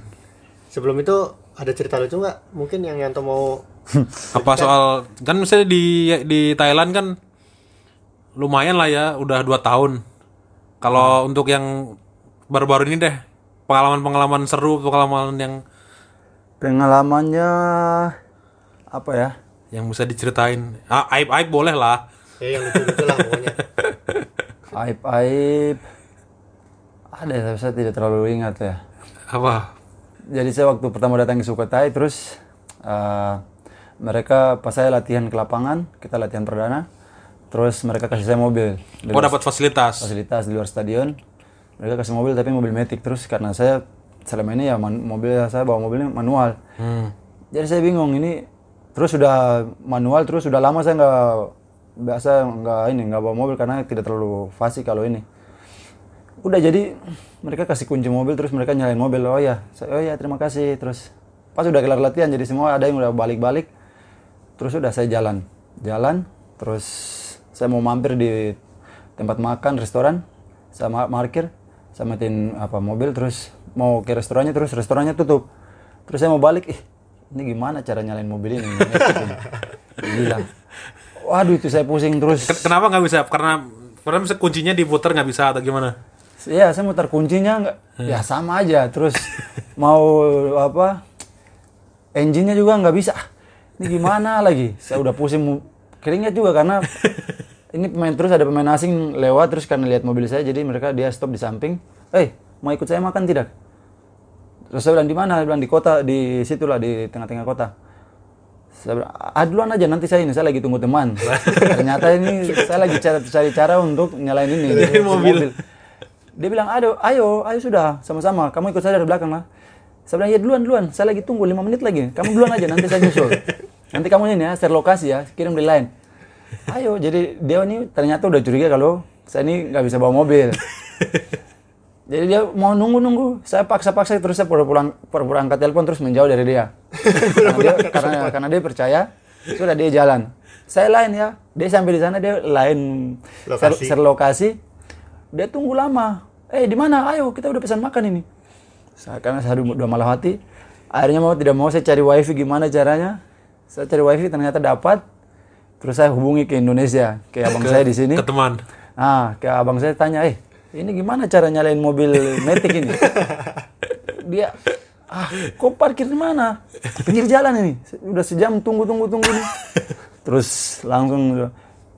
Sebelum itu ada cerita lucu nggak? Mungkin yang Yanto mau *laughs* apa soal kan misalnya di di Thailand kan lumayan lah ya udah dua tahun. Kalau untuk yang baru-baru ini deh pengalaman-pengalaman seru pengalaman yang pengalamannya apa ya? Yang bisa diceritain. Ah, aib aib boleh lah. Ya yang lah pokoknya. *laughs* aib aib ada ya, tapi saya tidak terlalu ingat ya. Apa? Jadi saya waktu pertama datang ke Sukhothai terus eh, mereka pas saya latihan ke lapangan kita latihan perdana terus mereka kasih saya mobil. Oh dapat fasilitas? Fasilitas di luar stadion. Mereka kasih mobil tapi mobil metik. Terus karena saya selama ini ya man- mobil saya bawa mobilnya manual. Hmm. jadi saya bingung ini terus sudah manual terus sudah lama saya nggak biasa nggak ini nggak bawa mobil karena tidak terlalu fasih kalau ini. Udah jadi mereka kasih kunci mobil terus mereka nyalain mobil. Oh ya saya, oh ya terima kasih. Terus pas udah kelar latihan jadi semua ada yang udah balik-balik. Terus udah saya jalan. Jalan terus saya mau mampir di tempat makan restoran sama parkir sama matiin apa mobil terus mau ke restorannya terus restorannya tutup terus saya mau balik ih ini gimana cara nyalain mobil ini gila waduh itu saya pusing terus Ken- kenapa nggak bisa karena karena kuncinya diputar nggak bisa atau gimana Iya, saya muter kuncinya nggak, ya sama aja. Terus mau apa, engine-nya juga nggak bisa. Ah, Ini gimana lagi? Saya udah pusing, keringat juga karena ini pemain terus ada pemain asing lewat terus karena lihat mobil saya, jadi mereka dia stop di samping. Eh, mau ikut saya makan tidak? Terus saya bilang di mana? Bilang di kota, di situlah di tengah-tengah kota. Saya bilang, ah duluan aja nanti saya ini, saya lagi tunggu teman. *laughs* Ternyata ini saya lagi cari, cari cara untuk nyalain ini si mobil. Dia bilang, ayo, ayo, ayo sudah, sama-sama. Kamu ikut saya dari belakang lah. Saya bilang, ya duluan, duluan. Saya lagi tunggu 5 menit lagi. Kamu duluan aja, nanti saya nyusul. *laughs* nanti kamu ini ya share lokasi ya kirim di line ayo jadi dia ini ternyata udah curiga kalau saya ini nggak bisa bawa mobil. *laughs* Jadi dia mau nunggu nunggu saya paksa paksa terus saya pura pulang pura pura angkat telepon terus menjauh dari dia. *laughs* Karena dia karena, karena dia percaya sudah dia jalan. Saya lain ya dia sampai di sana dia lain. Lokasi. lokasi dia tunggu lama. Eh di mana? Ayo kita udah pesan makan ini. Saya karena saya udah malah hati. Akhirnya mau tidak mau saya cari wifi gimana caranya. Saya cari wifi ternyata dapat terus saya hubungi ke Indonesia ke abang saya di sini. Ke teman. ah ke abang saya tanya eh ini gimana cara nyalain mobil Matic ini? *laughs* Dia ah kok parkir di mana? Pinggir jalan ini. Udah sejam tunggu tunggu tunggu nih. Terus langsung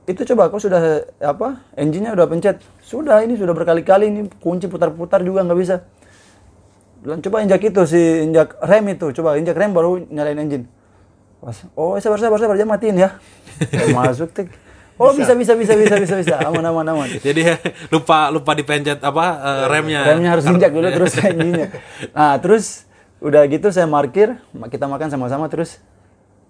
itu coba kau sudah apa engine-nya udah pencet? Sudah ini sudah berkali-kali ini kunci putar-putar juga nggak bisa. Coba injak itu si injak rem itu coba injak rem baru nyalain engine Pas, oh sabar sabar sabar jangan matiin ya. *laughs* Masuk tik. Oh bisa. bisa bisa bisa bisa bisa aman aman aman. *laughs* Jadi lupa lupa dipencet apa eh, remnya. remnya harus injak dulu *laughs* terus engine nah terus udah gitu saya parkir ma- kita makan sama-sama terus.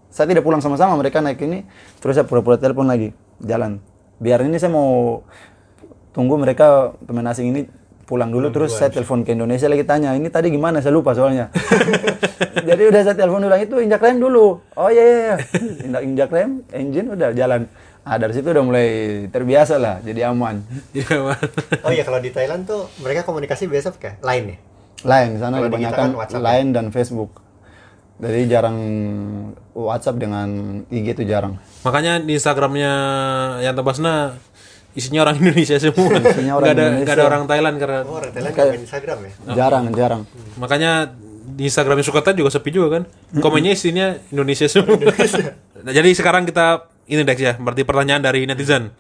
Saya tidak pulang sama-sama mereka naik ini. Terus saya pura-pura telepon lagi jalan biar ini saya mau tunggu mereka pemain asing ini pulang dulu terus saya telepon ke Indonesia lagi tanya ini tadi gimana? Saya lupa soalnya jadi udah saya telepon ulang itu injak rem dulu oh iya iya iya injak injak rem engine udah jalan ah dari situ udah mulai terbiasa lah jadi aman Jadi aman. Oh iya kalau di Thailand tuh mereka komunikasi biasa pakai line ya. lain sana Kalau kebanyakan kan WhatsApp lain dan Facebook jadi jarang WhatsApp dengan IG itu jarang Makanya di Instagramnya yang Basna isinya orang Indonesia semua. Isinya orang Nggak ada Indonesia. nggak ada orang Thailand karena Oh orang Thailand main Instagram ya. jarang jarang makanya di Instagramnya Sukata juga sepi juga kan. Komennya isinya Indonesia semua. *laughs* Nah, jadi sekarang kita ini Dex ya, berarti pertanyaan dari netizen.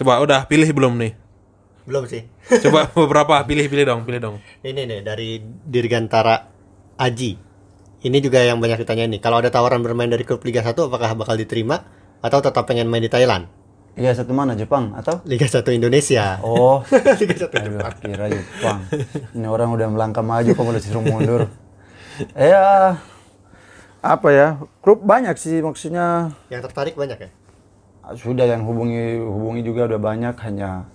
Coba udah pilih belum nih? Belum sih. Coba *laughs* beberapa pilih-pilih dong, pilih dong. Ini nih dari Dirgantara Aji. Ini juga yang banyak ditanya nih. Kalau ada tawaran bermain dari klub Liga 1 apakah bakal diterima atau tetap pengen main di Thailand? Liga satu mana Jepang atau? Liga 1 Indonesia. oh. *laughs* Liga 1 Aduh, kira Jepang. Ini orang udah melangkah maju kok malah disuruh mundur. *laughs* Ya apa ya klub banyak sih maksudnya. Yang tertarik banyak ya? sudah yang hubungi hubungi juga udah banyak hanya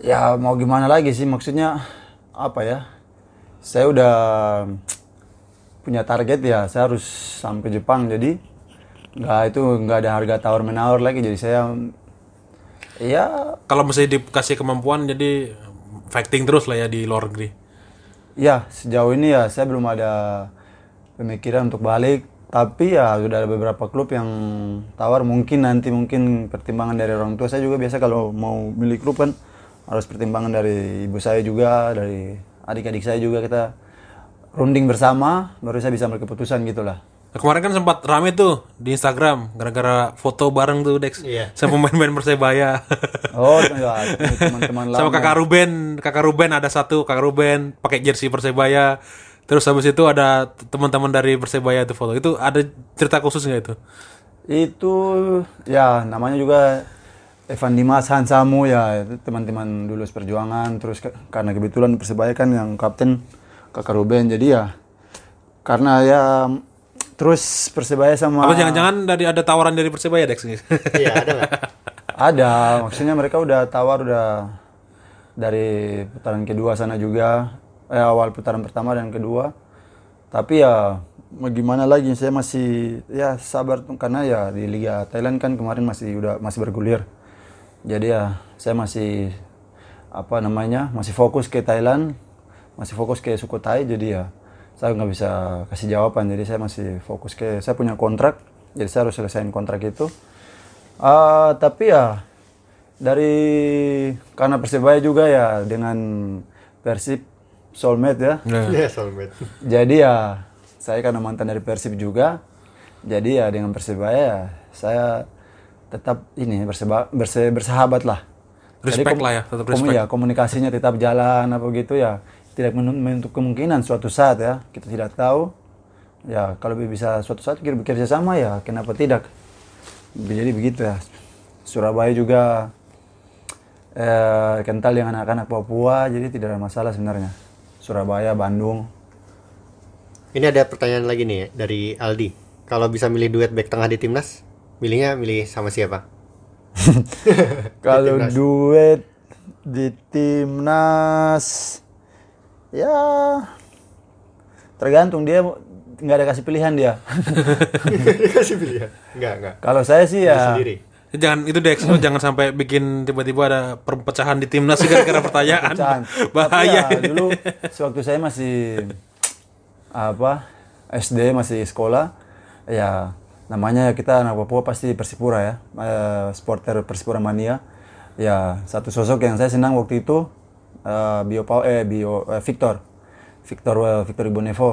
ya mau gimana lagi sih maksudnya apa ya saya udah punya target ya saya harus sampai Jepang jadi nggak itu nggak ada harga tawar menawar lagi jadi saya ya. Kalau misalnya dikasih kemampuan jadi fighting terus lah ya di luar negeri. ya sejauh ini ya saya belum ada pemikiran untuk balik. Tapi ya sudah ada beberapa klub yang tawar. Mungkin nanti mungkin pertimbangan dari orang tua saya juga biasa. Kalau mau milik klub kan harus pertimbangan dari ibu saya juga dari adik-adik saya juga. Kita runding bersama baru saya bisa ambil keputusan gitulah Nah, kemarin kan sempat rame tuh di Instagram gara-gara foto bareng tuh Dex Iya. *laughs* sama pemain-pemain Persebaya. oh teman-teman lama *laughs* sama kakak Ruben, kakak Ruben ada satu kakak Ruben pakai jersey Persebaya. Terus habis itu ada teman-teman dari Persebaya itu foto. Itu ada cerita khusus nggak itu? itu ya namanya juga Evan Dimas Hansamu ya itu teman-teman dulu seperjuangan terus ke- karena kebetulan persebaya kan yang kapten kakak Ruben jadi ya karena ya terus persebaya sama Apa jangan-jangan dari ada tawaran dari Persebaya Dex nih? *laughs* Iya ada nggak? ada maksudnya mereka udah tawar udah dari putaran kedua sana juga eh, awal putaran pertama dan kedua tapi ya mau gimana lagi saya masih ya sabar tuh karena ya di Liga Thailand kan kemarin masih udah masih bergulir jadi ya saya masih apa namanya masih fokus ke Thailand masih fokus ke Sukhothai jadi ya saya nggak bisa kasih jawaban jadi saya masih fokus ke saya punya kontrak jadi saya harus selesaiin kontrak itu. Ah, tapi ya dari karena Persebaya juga ya dengan Persib soulmate ya. Nah, Iya soulmate. jadi ya saya karena mantan dari Persib juga jadi ya dengan Persebaya ya, saya tetap ini berseba, berse- bersahabat lah. Respect lah ya, tetap komu- respect. ya, komunikasinya tetap jalan apa gitu ya tidak menutup kemungkinan suatu saat ya. Kita tidak tahu. Ya kalau bisa suatu saat kita bekerja sama ya kenapa tidak? Jadi begitu ya. Surabaya juga eh, kental dengan anak-anak Papua jadi tidak ada masalah sebenarnya. Surabaya Bandung. Ini ada pertanyaan lagi nih ya, dari Aldi. kalau bisa milih duet back tengah di timnas, milihnya milih sama siapa? *laughs* Kalau duet di timnas ya tergantung dia nggak ada kasih pilihan dia. *laughs* Kasih pilihan. Enggak, enggak. Kalau saya sih ya Sendiri. Jangan itu Dex, lu jangan sampai bikin tiba-tiba ada perpecahan di timnas gara-gara pertanyaan. *laughs* pecahan. Bahaya. Tapi ya, dulu sewaktu saya masih apa SD masih sekolah ya namanya kita anak Papua pasti Persipura ya eh, supporter Persipura mania ya satu sosok yang saya senang waktu itu eh, Bio Pau eh Bio eh, Victor Victor eh, Victor Ibonevo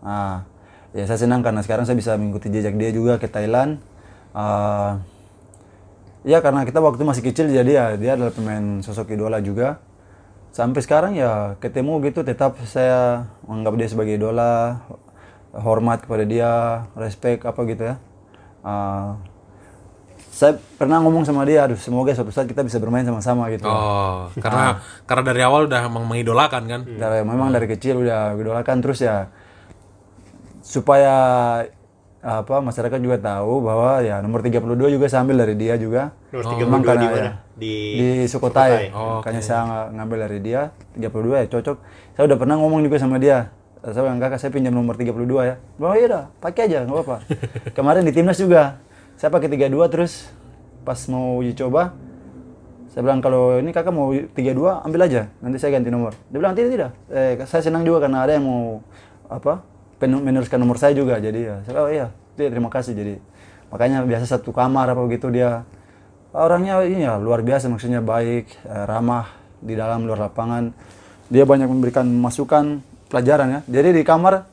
ah ya saya senang karena sekarang saya bisa mengikuti jejak dia juga ke Thailand Ah, Ya karena kita waktu masih kecil jadi ya dia adalah pemain sosok idola juga. Sampai sekarang ya ketemu gitu tetap saya menganggap dia sebagai idola, hormat kepada dia, respect apa gitu ya. Ah, saya pernah ngomong sama dia, aduh semoga suatu saat kita bisa bermain sama-sama gitu. Oh, *laughs* karena karena dari awal udah emang mengidolakan kan. Dari, memang dari kecil udah idolakan terus ya supaya apa masyarakat juga tahu bahwa ya nomor 32 juga saya ambil dari dia juga. Nomor Memang 32 karena di ya, mana? Di di Sukotai. Oh, Makanya saya ng- ngambil dari dia 32 ya cocok. Saya udah pernah ngomong juga sama dia. Saya bilang kakak saya pinjam nomor 32 ya. Oh iya dah, pakai aja nggak apa-apa. *laughs* Kemarin di timnas juga saya pakai 32 terus pas mau uji coba saya bilang kalau ini kakak mau 32 ambil aja nanti saya ganti nomor. Dia bilang tidak tidak. Eh, saya senang juga karena ada yang mau apa meneruskan nomor saya juga jadi ya. Saya oh iya terima kasih jadi makanya biasa satu kamar apa begitu dia orangnya ini ya luar biasa maksudnya baik eh, ramah di dalam luar lapangan dia banyak memberikan masukan pelajaran ya jadi di kamar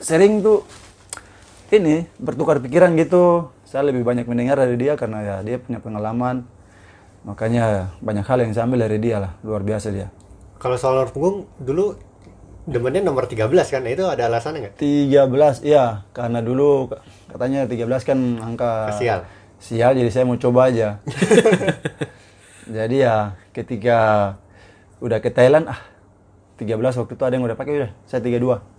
sering tuh ini bertukar pikiran gitu saya lebih banyak mendengar dari dia karena ya dia punya pengalaman makanya banyak hal yang saya ambil dari dia lah luar biasa dia Kalau soal nomor punggung dulu demennya nomor 13 kan? Itu ada alasannya nggak? 13 iya karena dulu katanya 13 kan angka Sial. sial jadi saya mau coba aja *laughs* jadi ya ketika udah ke Thailand ah 13 waktu itu ada yang udah pakai udah saya 32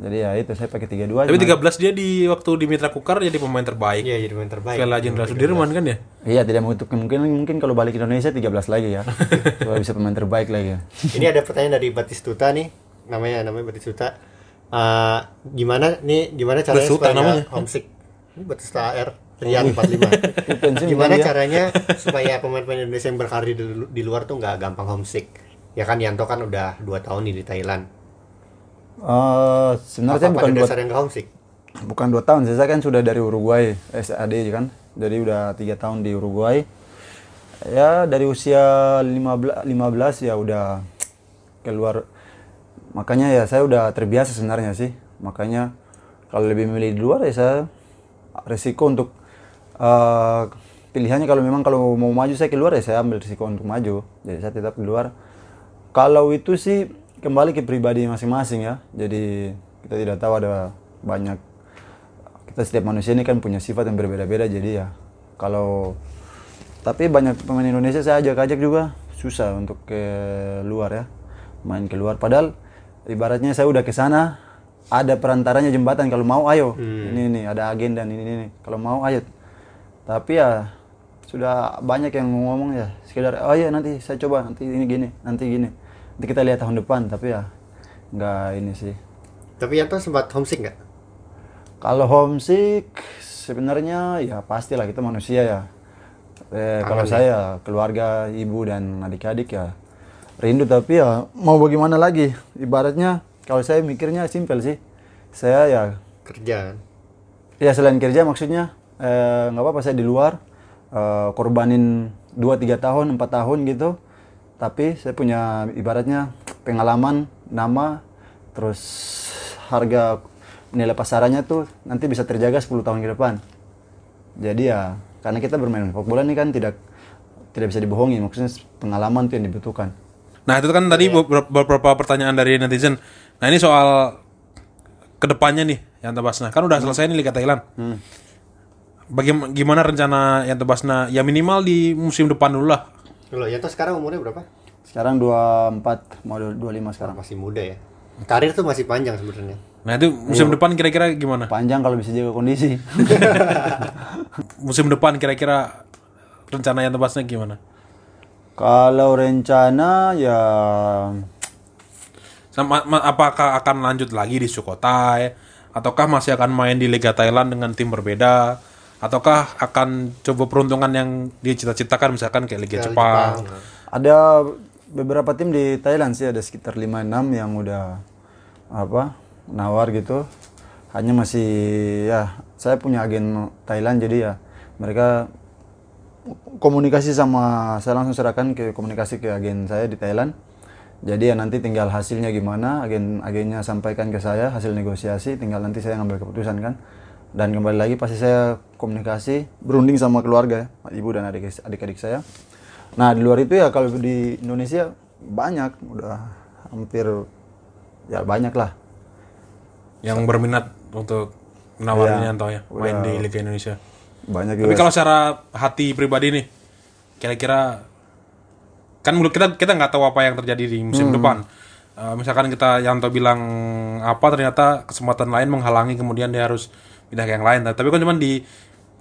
jadi ya itu saya pakai 32 Tapi cuman- 13 dia di waktu di Mitra Kukar jadi pemain terbaik. Iya, jadi pemain terbaik. Piala Jenderal Sudirman kan ya? Iya tidak menutup kemungkinan mungkin kalau balik ke Indonesia 13 lagi ya. *laughs* Supaya bisa pemain terbaik lagi ya. Ini ada pertanyaan dari Batistuta nih, namanya namanya Batistuta. Eh, gimana nih gimana caranya Batistuta supaya namanya? homesick? Ini Batistuta AR Rian 45. pensiun *laughs* gimana dia? caranya supaya pemain-pemain Indonesia yang berkarir di, di luar tuh nggak gampang homesick? Ya kan Yanto kan udah dua tahun nih di Thailand. Eh, sebenarnya Apa bukan dua, nggak homesick? bukan dua tahun, saya kan sudah dari Uruguay SAD kan. Jadi udah tiga tahun di Uruguay. Ya dari usia 15 15 ya udah keluar. Makanya ya saya udah terbiasa sebenarnya sih. Makanya kalau lebih memilih di luar ya saya resiko untuk eh, pilihannya kalau memang kalau mau maju saya keluar ya saya ambil risiko untuk maju. Jadi saya tetap keluar. Kalau itu sih kembali ke pribadi masing-masing ya. Jadi kita tidak tahu ada banyak kita setiap manusia ini kan punya sifat yang berbeda-beda. Jadi ya kalau tapi banyak pemain Indonesia saya ajak-ajak juga susah untuk ke luar ya main keluar padahal ibaratnya saya udah ke sana ada perantaranya jembatan. Kalau mau ayo. Ini ini ada agen dan ini ini. Kalau mau ayo. Tapi ya sudah banyak yang ngomong ya sekedar oh iya nanti saya coba nanti ini gini nanti gini kita lihat tahun depan tapi ya nggak ini sih Tapi Yanto sempat homesick nggak? kalau homesick sebenarnya ya pastilah kita manusia ya. Eh, kalau saya keluarga, ibu dan adik-adik ya rindu tapi ya mau bagaimana lagi? Ibaratnya kalau saya mikirnya simpel sih. Saya ya Kerja kan? ya selain kerja maksudnya eh, nggak apa-apa saya di luar eh, korbanin 2 3 tahun, 4 tahun gitu. Tapi saya punya ibaratnya pengalaman, nama, terus harga nilai pasarannya tuh nanti bisa terjaga 10 tahun ke depan. Jadi ya karena kita bermain sepak bola ini kan tidak tidak bisa dibohongi, maksudnya pengalaman tuh yang dibutuhkan. Nah itu kan tadi beberapa, beberapa pertanyaan dari netizen. Nah ini soal ke depannya nih Yanto Basna. Kan udah selesai nih Liga Thailand. Bagaimana gimana rencana Yanto Basna? Ya minimal di musim depan dulu lah. Loh, Yanto sekarang umurnya berapa? Sekarang 24 mau 25 sekarang. Masih muda ya. karir tuh masih panjang sebenarnya. Nah itu musim depan kira-kira gimana? Panjang kalau bisa jaga kondisi. *laughs* Musim depan kira-kira rencana yang tebasnya gimana? kalau rencana ya Sama, ma- apakah akan lanjut lagi di Sukhothai? Ataukah masih akan main di Liga Thailand dengan tim berbeda? Ataukah akan coba peruntungan yang dicita-citakan misalkan kayak Liga Jepang? ada beberapa tim di Thailand sih ada sekitar 5 6 yang udah apa nawar gitu. Hanya masih ya saya punya agen Thailand jadi ya mereka komunikasi sama saya langsung serahkan ke komunikasi ke agen saya di Thailand. Jadi ya nanti tinggal hasilnya gimana, agen agennya sampaikan ke saya hasil negosiasi, tinggal nanti saya ngambil keputusan kan. Dan kembali lagi pasti saya komunikasi, berunding sama keluarga, ya, ibu dan adik adik-adik saya. Nah di luar itu ya kalau di Indonesia banyak, udah hampir ya banyak lah. Yang berminat untuk menawarin Iya, Yanto ya, main di Liga Indonesia. Banyak Tapi juga. kalau secara hati pribadi nih, kira-kira kan menurut kita kita nggak tahu apa yang terjadi di musim depan. Eh, misalkan kita Yanto bilang apa, ternyata kesempatan lain menghalangi, kemudian dia harus pindah ke yang lain. Tapi kan cuma di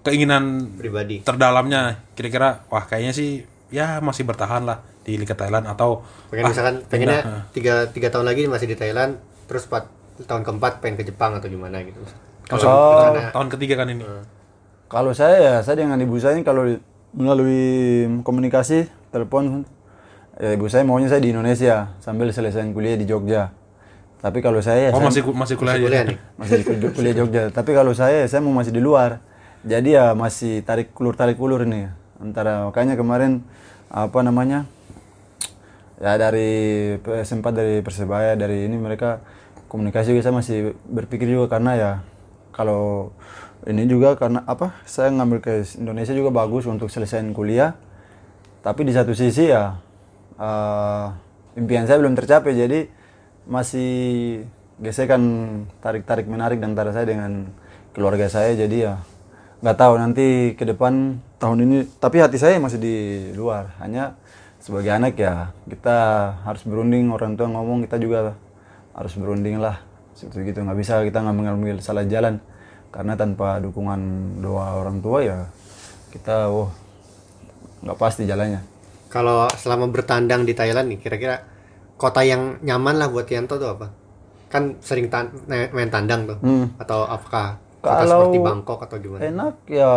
keinginan Pribadi. terdalamnya, kira-kira wah kayaknya sih ya masih bertahan lah di Liga Thailand atau Pengen ah, misalkan pindah. pengennya tiga tiga tahun lagi masih di Thailand, terus empat tahun keempat pengen ke Jepang atau gimana gitu. Maksud- Oh. tahun ketiga kan ini. Kalau saya ya saya dengan ibu saya ini kalau melalui komunikasi telepon ya ibu saya maunya saya di Indonesia sambil selesai kuliah di Jogja. Tapi kalau saya ya Oh saya masih masih kuliah aja. Kuliah nih. masih kuliah Jogja. Tapi kalau saya saya mau masih di luar. Jadi ya masih tarik ulur tarik ulur ini antara makanya kemarin apa namanya ya dari sempat dari persebaya dari ini mereka komunikasi juga saya masih berpikir juga karena ya kalau ini juga karena apa saya ngambil ke Indonesia juga bagus untuk selesaiin kuliah tapi di satu sisi ya eh, impian saya belum tercapai jadi masih gesekan tarik tarik menarik antara saya dengan keluarga saya jadi ya nggak tahu nanti ke depan tahun ini tapi hati saya masih di luar. Hanya sebagai anak ya kita harus berunding orang tua ngomong kita juga harus berunding lah. Seperti gitu nggak bisa kita ngambil ngambil salah jalan. Karena tanpa dukungan doa orang tua ya kita wah nggak pasti jalannya. Kalau selama bertandang di Thailand nih, kira-kira kota yang nyaman lah buat Yanto tuh apa? Kan sering tan- main tandang tuh. Atau apakah kota Kalau seperti Bangkok atau gimana? enak ya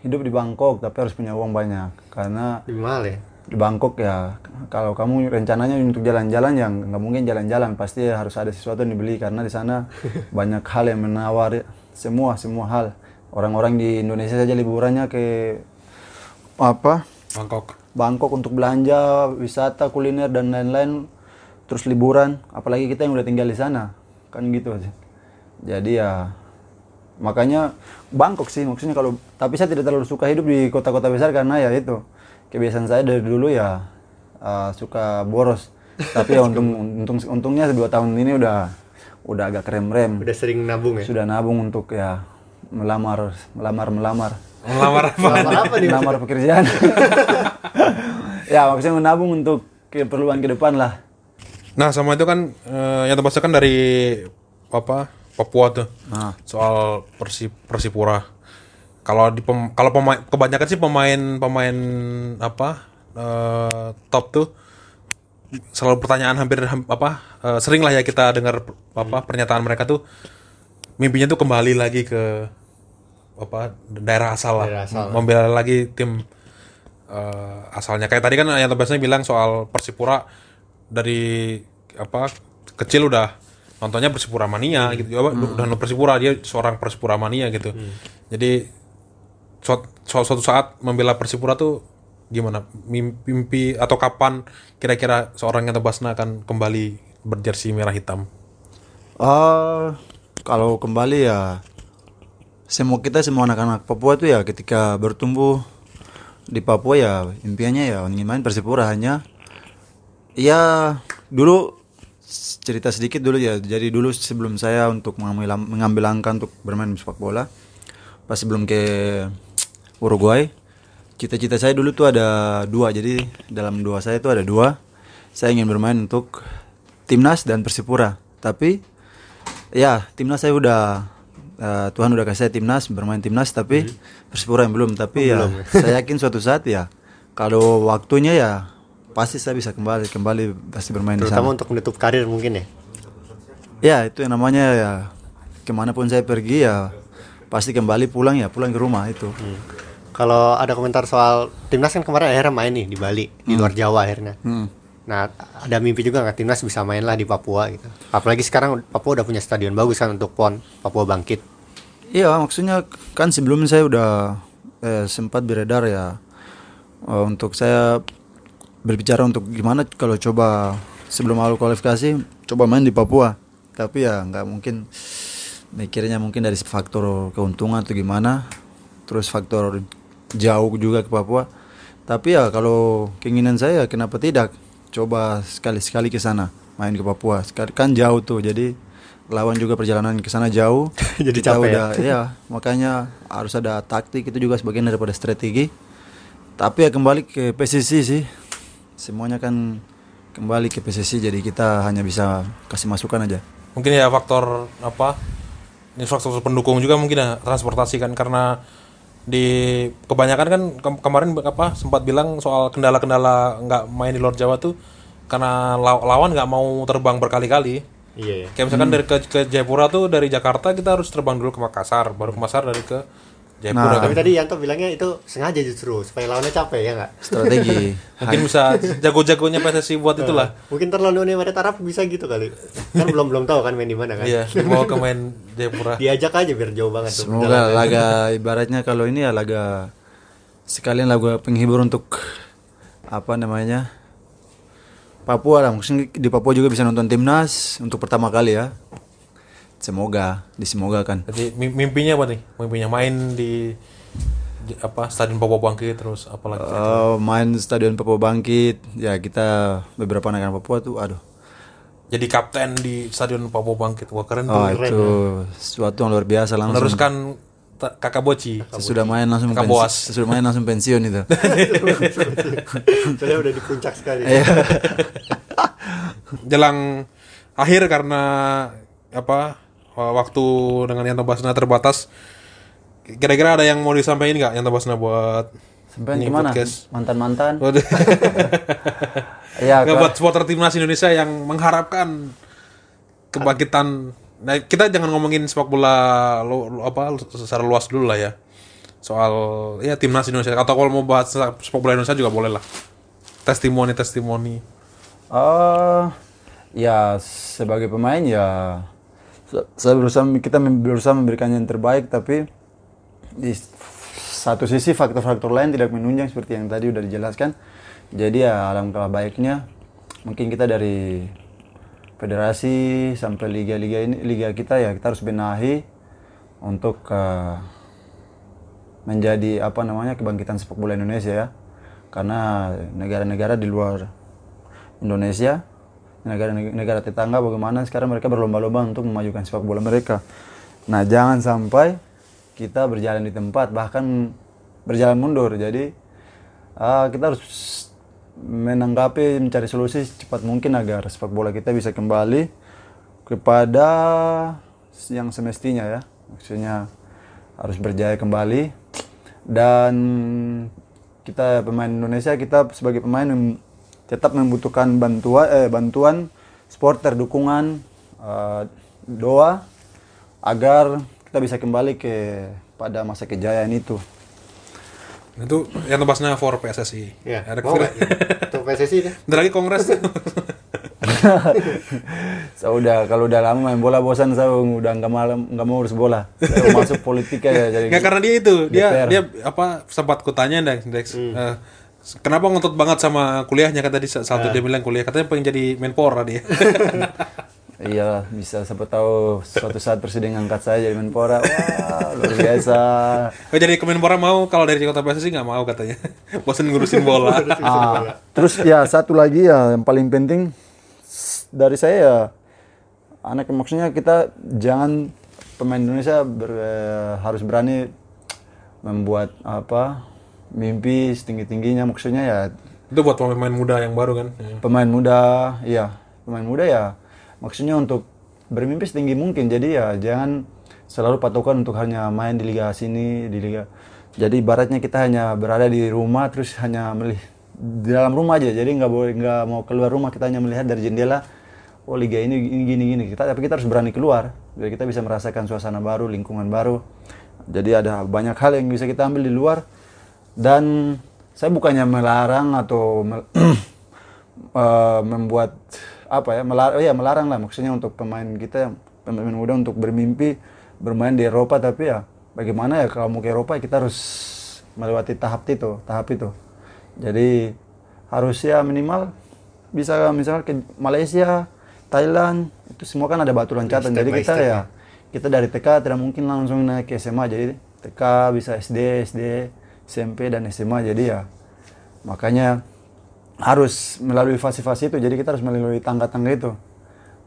hidup di Bangkok tapi harus punya uang banyak karena Lebih mahal ya? di Bangkok ya kalau kamu rencananya untuk jalan-jalan yang nggak mungkin jalan-jalan pasti harus ada sesuatu yang dibeli karena di sana *laughs* banyak hal yang menawar semua semua hal orang-orang di Indonesia saja liburannya ke apa Bangkok. Bangkok untuk belanja wisata kuliner dan lain-lain terus liburan apalagi kita yang udah tinggal di sana. Kan gitu sih jadi ya makanya Bangkok sih maksudnya kalau tapi saya tidak terlalu suka hidup di kota-kota besar karena ya itu kebiasaan saya dari dulu ya uh, suka boros. *laughs* Tapi ya untung untung untungnya dua tahun ini udah udah agak rem-rem. Udah sering nabung ya? sudah nabung untuk ya melamar melamar melamar. Melamar apa? Melamar apa nih? melamar pekerjaan. *laughs* Ya maksudnya menabung untuk keperluan ke depan lah Nah, sama itu kan eh, yang terbahas kan dari apa? Papua tuh. Nah. Soal Persi Persipura. Kalau di pem- kalau pemain kebanyakan sih pemain-pemain apa? eh, top tuh selalu pertanyaan hampir ham- apa? eh, sering lah ya kita dengar apa pernyataan mereka tuh mimpinya tuh kembali lagi ke apa daerah asal lah, Daerah asal. membela lagi tim eh, asalnya. Kayak tadi kan yang terbesarnya bilang soal Persipura dari apa kecil udah nontonnya Persipura mania gitu. Apa, udah nonton Persipura dia seorang Persipura mania gitu. Jadi suat- su- suatu saat membela Persipura tuh gimana mimpi, mimpi atau kapan kira-kira seorang yang tebasna akan kembali berjersey merah hitam? Ah, kalau kembali ya semua kita semua anak-anak Papua itu ya ketika bertumbuh di Papua ya impiannya ya ingin main Persipura hanya ya dulu cerita sedikit dulu ya. Jadi dulu sebelum saya untuk mengambil, mengambil langkah untuk bermain sepak bola pas sebelum ke Uruguay cita-cita saya dulu tuh ada dua. Jadi dalam dua saya itu ada dua. Saya ingin bermain untuk timnas dan Persipura. Tapi ya timnas saya udah eh, Tuhan udah kasih saya timnas bermain timnas tapi Persipura yang belum. Tapi ya. saya yakin suatu saat ya kalau waktunya ya pasti saya bisa kembali kembali pasti bermain di sana. Terutama untuk menutup karir mungkin ya. Ya itu yang namanya ya ke mana pun saya pergi ya pasti kembali pulang ya pulang ke rumah itu. Hmm. Kalau ada komentar soal timnas kan kemarin akhirnya main nih di Bali, di luar Jawa akhirnya. Hmm. Nah, ada mimpi juga nggak timnas bisa main lah di Papua gitu. Apalagi sekarang Papua udah punya stadion bagus kan untuk PON, Papua Bangkit. Iya maksudnya kan sebelum saya udah eh, sempat beredar ya eh, untuk saya berbicara untuk gimana kalau coba sebelum awal kualifikasi coba main di Papua. Tapi ya nggak mungkin. Mikirnya mungkin dari faktor keuntungan atau gimana. Terus faktor jauh juga ke Papua. Tapi ya kalau keinginan saya kenapa tidak coba sekali-sekali ke sana main ke Papua. Kan jauh tuh jadi lawan juga perjalanan ke sana jauh. *laughs* Jadi Kita capek ya? udah ya makanya harus ada taktik itu juga sebagian daripada strategi. Tapi ya kembali ke PSSI sih semuanya kan kembali ke PSSI jadi kita hanya bisa kasih masukan aja. Mungkin ya faktor apa infrastruktur pendukung juga mungkin ya transportasi kan karena di kebanyakan kan ke- kemarin apa sempat bilang soal kendala-kendala nggak main di luar Jawa tuh karena law- lawan nggak mau terbang berkali-kali. Iya ya. kayak misalkan dari ke, ke Jayapura tuh dari Jakarta kita harus terbang dulu ke Makassar baru ke Makassar dari ke Jayapura kan. Tapi tadi Yanto bilangnya itu sengaja justru supaya lawannya capek ya nggak? strategi. *laughs* Mungkin bisa jago-jagonya PSSI buat itulah. Mungkin terlalu nih Maret Arab bisa gitu kali. Kan belum belum tahu kan main di mana kan. iya mau ke main Jayapura. Diajak aja biar jauh banget tuh. semoga laga ibaratnya kalau ini ya laga sekalian laga penghibur untuk apa namanya? Papua lah. Mungkin di Papua juga bisa nonton timnas untuk pertama kali ya semoga disemogakan Jadi mim- mimpinya apa nih? Mimpinya main di di apa Stadion Papua Bangkit terus apalagi? Eh, main stadion Papua Bangkit ya kita beberapa anak-anak Papua tuh aduh Jadi kapten di Stadion Papua Bangkit. Wah keren oh, tuh. itu sesuatu yang luar biasa langsung Meneruskan kakak Boci. sudah main langsung Kakak Boas. sudah main langsung pensiun itu *laughs* Soalnya udah di puncak sekali. Iya. Jelang akhir karena apa waktu dengan Yanto Basna terbatas. Kira-kira ada yang mau disampaikan nggak Yanto Basna buat sampai gimana podcast? mantan-mantan *laughs* ya Nggak buat supporter timnas Indonesia yang mengharapkan kebangkitan. Nah, kita jangan ngomongin sepak bola lo, lo- apa secara luas dulu lah ya. Soal ya timnas Indonesia atau kalau mau bahas sepak bola Indonesia juga boleh lah. Testimoni testimoni. Oh, ya sebagai pemain ya saya berusaha kita berusaha memberikan yang terbaik tapi di satu sisi faktor-faktor lain tidak menunjang seperti yang tadi udah dijelaskan. Jadi ya alangkah baiknya mungkin kita dari federasi sampai liga-liga ini liga kita ya kita harus benahi untuk eh, menjadi apa namanya kebangkitan sepak bola Indonesia ya. Karena negara-negara di luar Indonesia, negara-negara tetangga bagaimana sekarang mereka berlomba-lomba untuk memajukan sepak bola mereka. Nah, jangan sampai kita berjalan di tempat bahkan berjalan mundur. Jadi ah, kita harus menanggapi mencari solusi cepat mungkin agar sepak bola kita bisa kembali kepada yang semestinya ya. Maksudnya harus berjaya kembali dan kita pemain Indonesia kita sebagai pemain tetap membutuhkan bantuan eh bantuan supporter dukungan eh, doa agar kita bisa kembali ke pada masa kejayaan itu. Itu yang tebasnya for PSSI. Ya. Ada Mau kira- Untuk PSSI deh. Bentar lagi kongres. *laughs* Saya udah kalau udah lama main bola bosan saya udah nggak mau nggak mau urus bola. Saya masuk politik aja jadi. Nggak karena dia itu, dia DPR. dia apa sempat kutanya Dex, Dex, eh, kenapa ngotot banget sama kuliahnya kan tadi satu dia bilang kuliah katanya pengen jadi menpora dia. *laughs* Iya bisa siapa tahu suatu saat presiden ngangkat saya jadi menpora. Wah, luar biasa. Oh, jadi ke menpora mau kalau dari kota PSSI nggak mau katanya. *laughs* Bosan ngurusin bola. Ah, terus ya satu lagi ya yang paling penting dari saya ya anak maksudnya kita jangan pemain Indonesia ber- eh, harus berani membuat apa mimpi setinggi tingginya maksudnya ya itu buat pemain muda yang baru kan. Ya. pemain muda iya pemain muda ya maksudnya untuk bermimpi setinggi mungkin. Jadi ya jangan selalu patokan untuk hanya main di liga sini, di liga. Jadi ibaratnya kita hanya berada di rumah terus hanya melihat di dalam rumah aja. Jadi nggak boleh nggak mau keluar rumah kita hanya melihat dari jendela. Oh liga ini ini gini gini. Kita tapi kita harus berani keluar. Jadi kita bisa merasakan suasana baru, lingkungan baru. Jadi ada banyak hal yang bisa kita ambil di luar dan saya bukannya melarang atau mel- *clears throat* eh, membuat apa ya melarang ya melarang lah. Maksudnya untuk pemain kita pemain muda untuk bermimpi bermain di Eropa. Tapi ya bagaimana ya kalau mau ke Eropa ya kita harus melewati tahap itu tahap itu. Jadi harus ya minimal bisa misalnya ke Malaysia Thailand itu semua kan ada batu loncatan. Jadi kita step ya kita dari TK tidak mungkin langsung naik ke SMA jadi TK bisa SD SD SMP dan SMA jadi ya makanya harus melalui fase-fase itu. Jadi kita harus melalui tangga-tangga itu.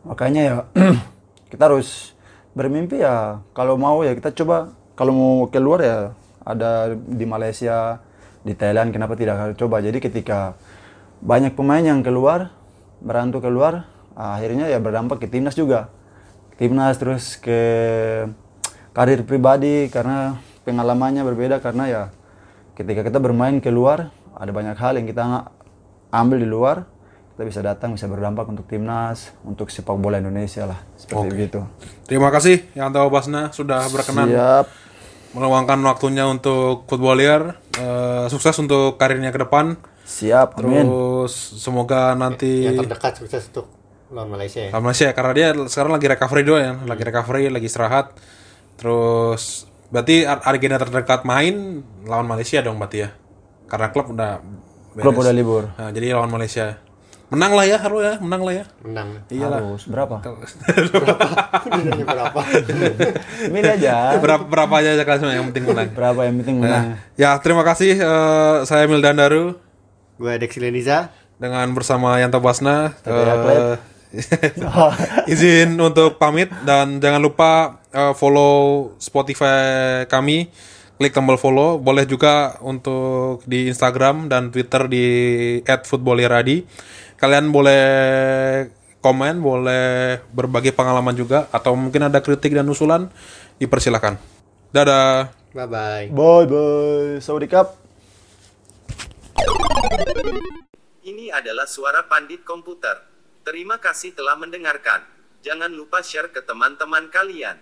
Makanya ya *clears throat* kita harus bermimpi ya kalau mau ya kita coba. Kalau mau keluar ya ada di Malaysia di Thailand kenapa tidak coba? Jadi ketika banyak pemain yang keluar merantau keluar akhirnya ya berdampak ke timnas juga. Timnas terus ke karir pribadi karena pengalamannya berbeda karena ya ketika kita bermain keluar ada banyak hal yang kita ambil di luar kita bisa datang bisa berdampak untuk timnas untuk sepak bola Indonesia lah seperti itu Terima kasih Yanto Basna sudah berkenan siap meluangkan waktunya untuk footballier. Eh, sukses untuk karirnya ke depan. siap amin Terus semoga nanti Yang terdekat sukses untuk lawan Malaysia ya. lawan Malaysia karena dia sekarang lagi recovery dulu ya, lagi recovery, lagi istirahat. Terus berarti ar- agenda terdekat main lawan Malaysia dong berarti ya. Karena klub udah beres. klub udah libur Nah, jadi lawan Malaysia. Menang lah ya, harus ya, menang lah ya. Menang. Iyalah. harus berapa Nanya *laughs* berapa? milih aja berapa berapa aja klasmen yang penting menang. berapa yang penting menang Ya, terima kasih eh, saya Mildan Daru Gue Dex Leniza. dengan bersama Yanto Basna. Tapi atlet. *laughs* Izin untuk pamit dan jangan lupa eh, follow Spotify kami, klik tombol follow. Boleh juga untuk di Instagram dan Twitter di @footballeradi. Kalian boleh komen, boleh berbagi pengalaman juga atau mungkin ada kritik dan usulan dipersilakan. Dadah. Bye bye. bye bye Saudi Cup Ini adalah suara pandit komputer. Terima kasih telah mendengarkan. Jangan lupa share ke teman-teman kalian.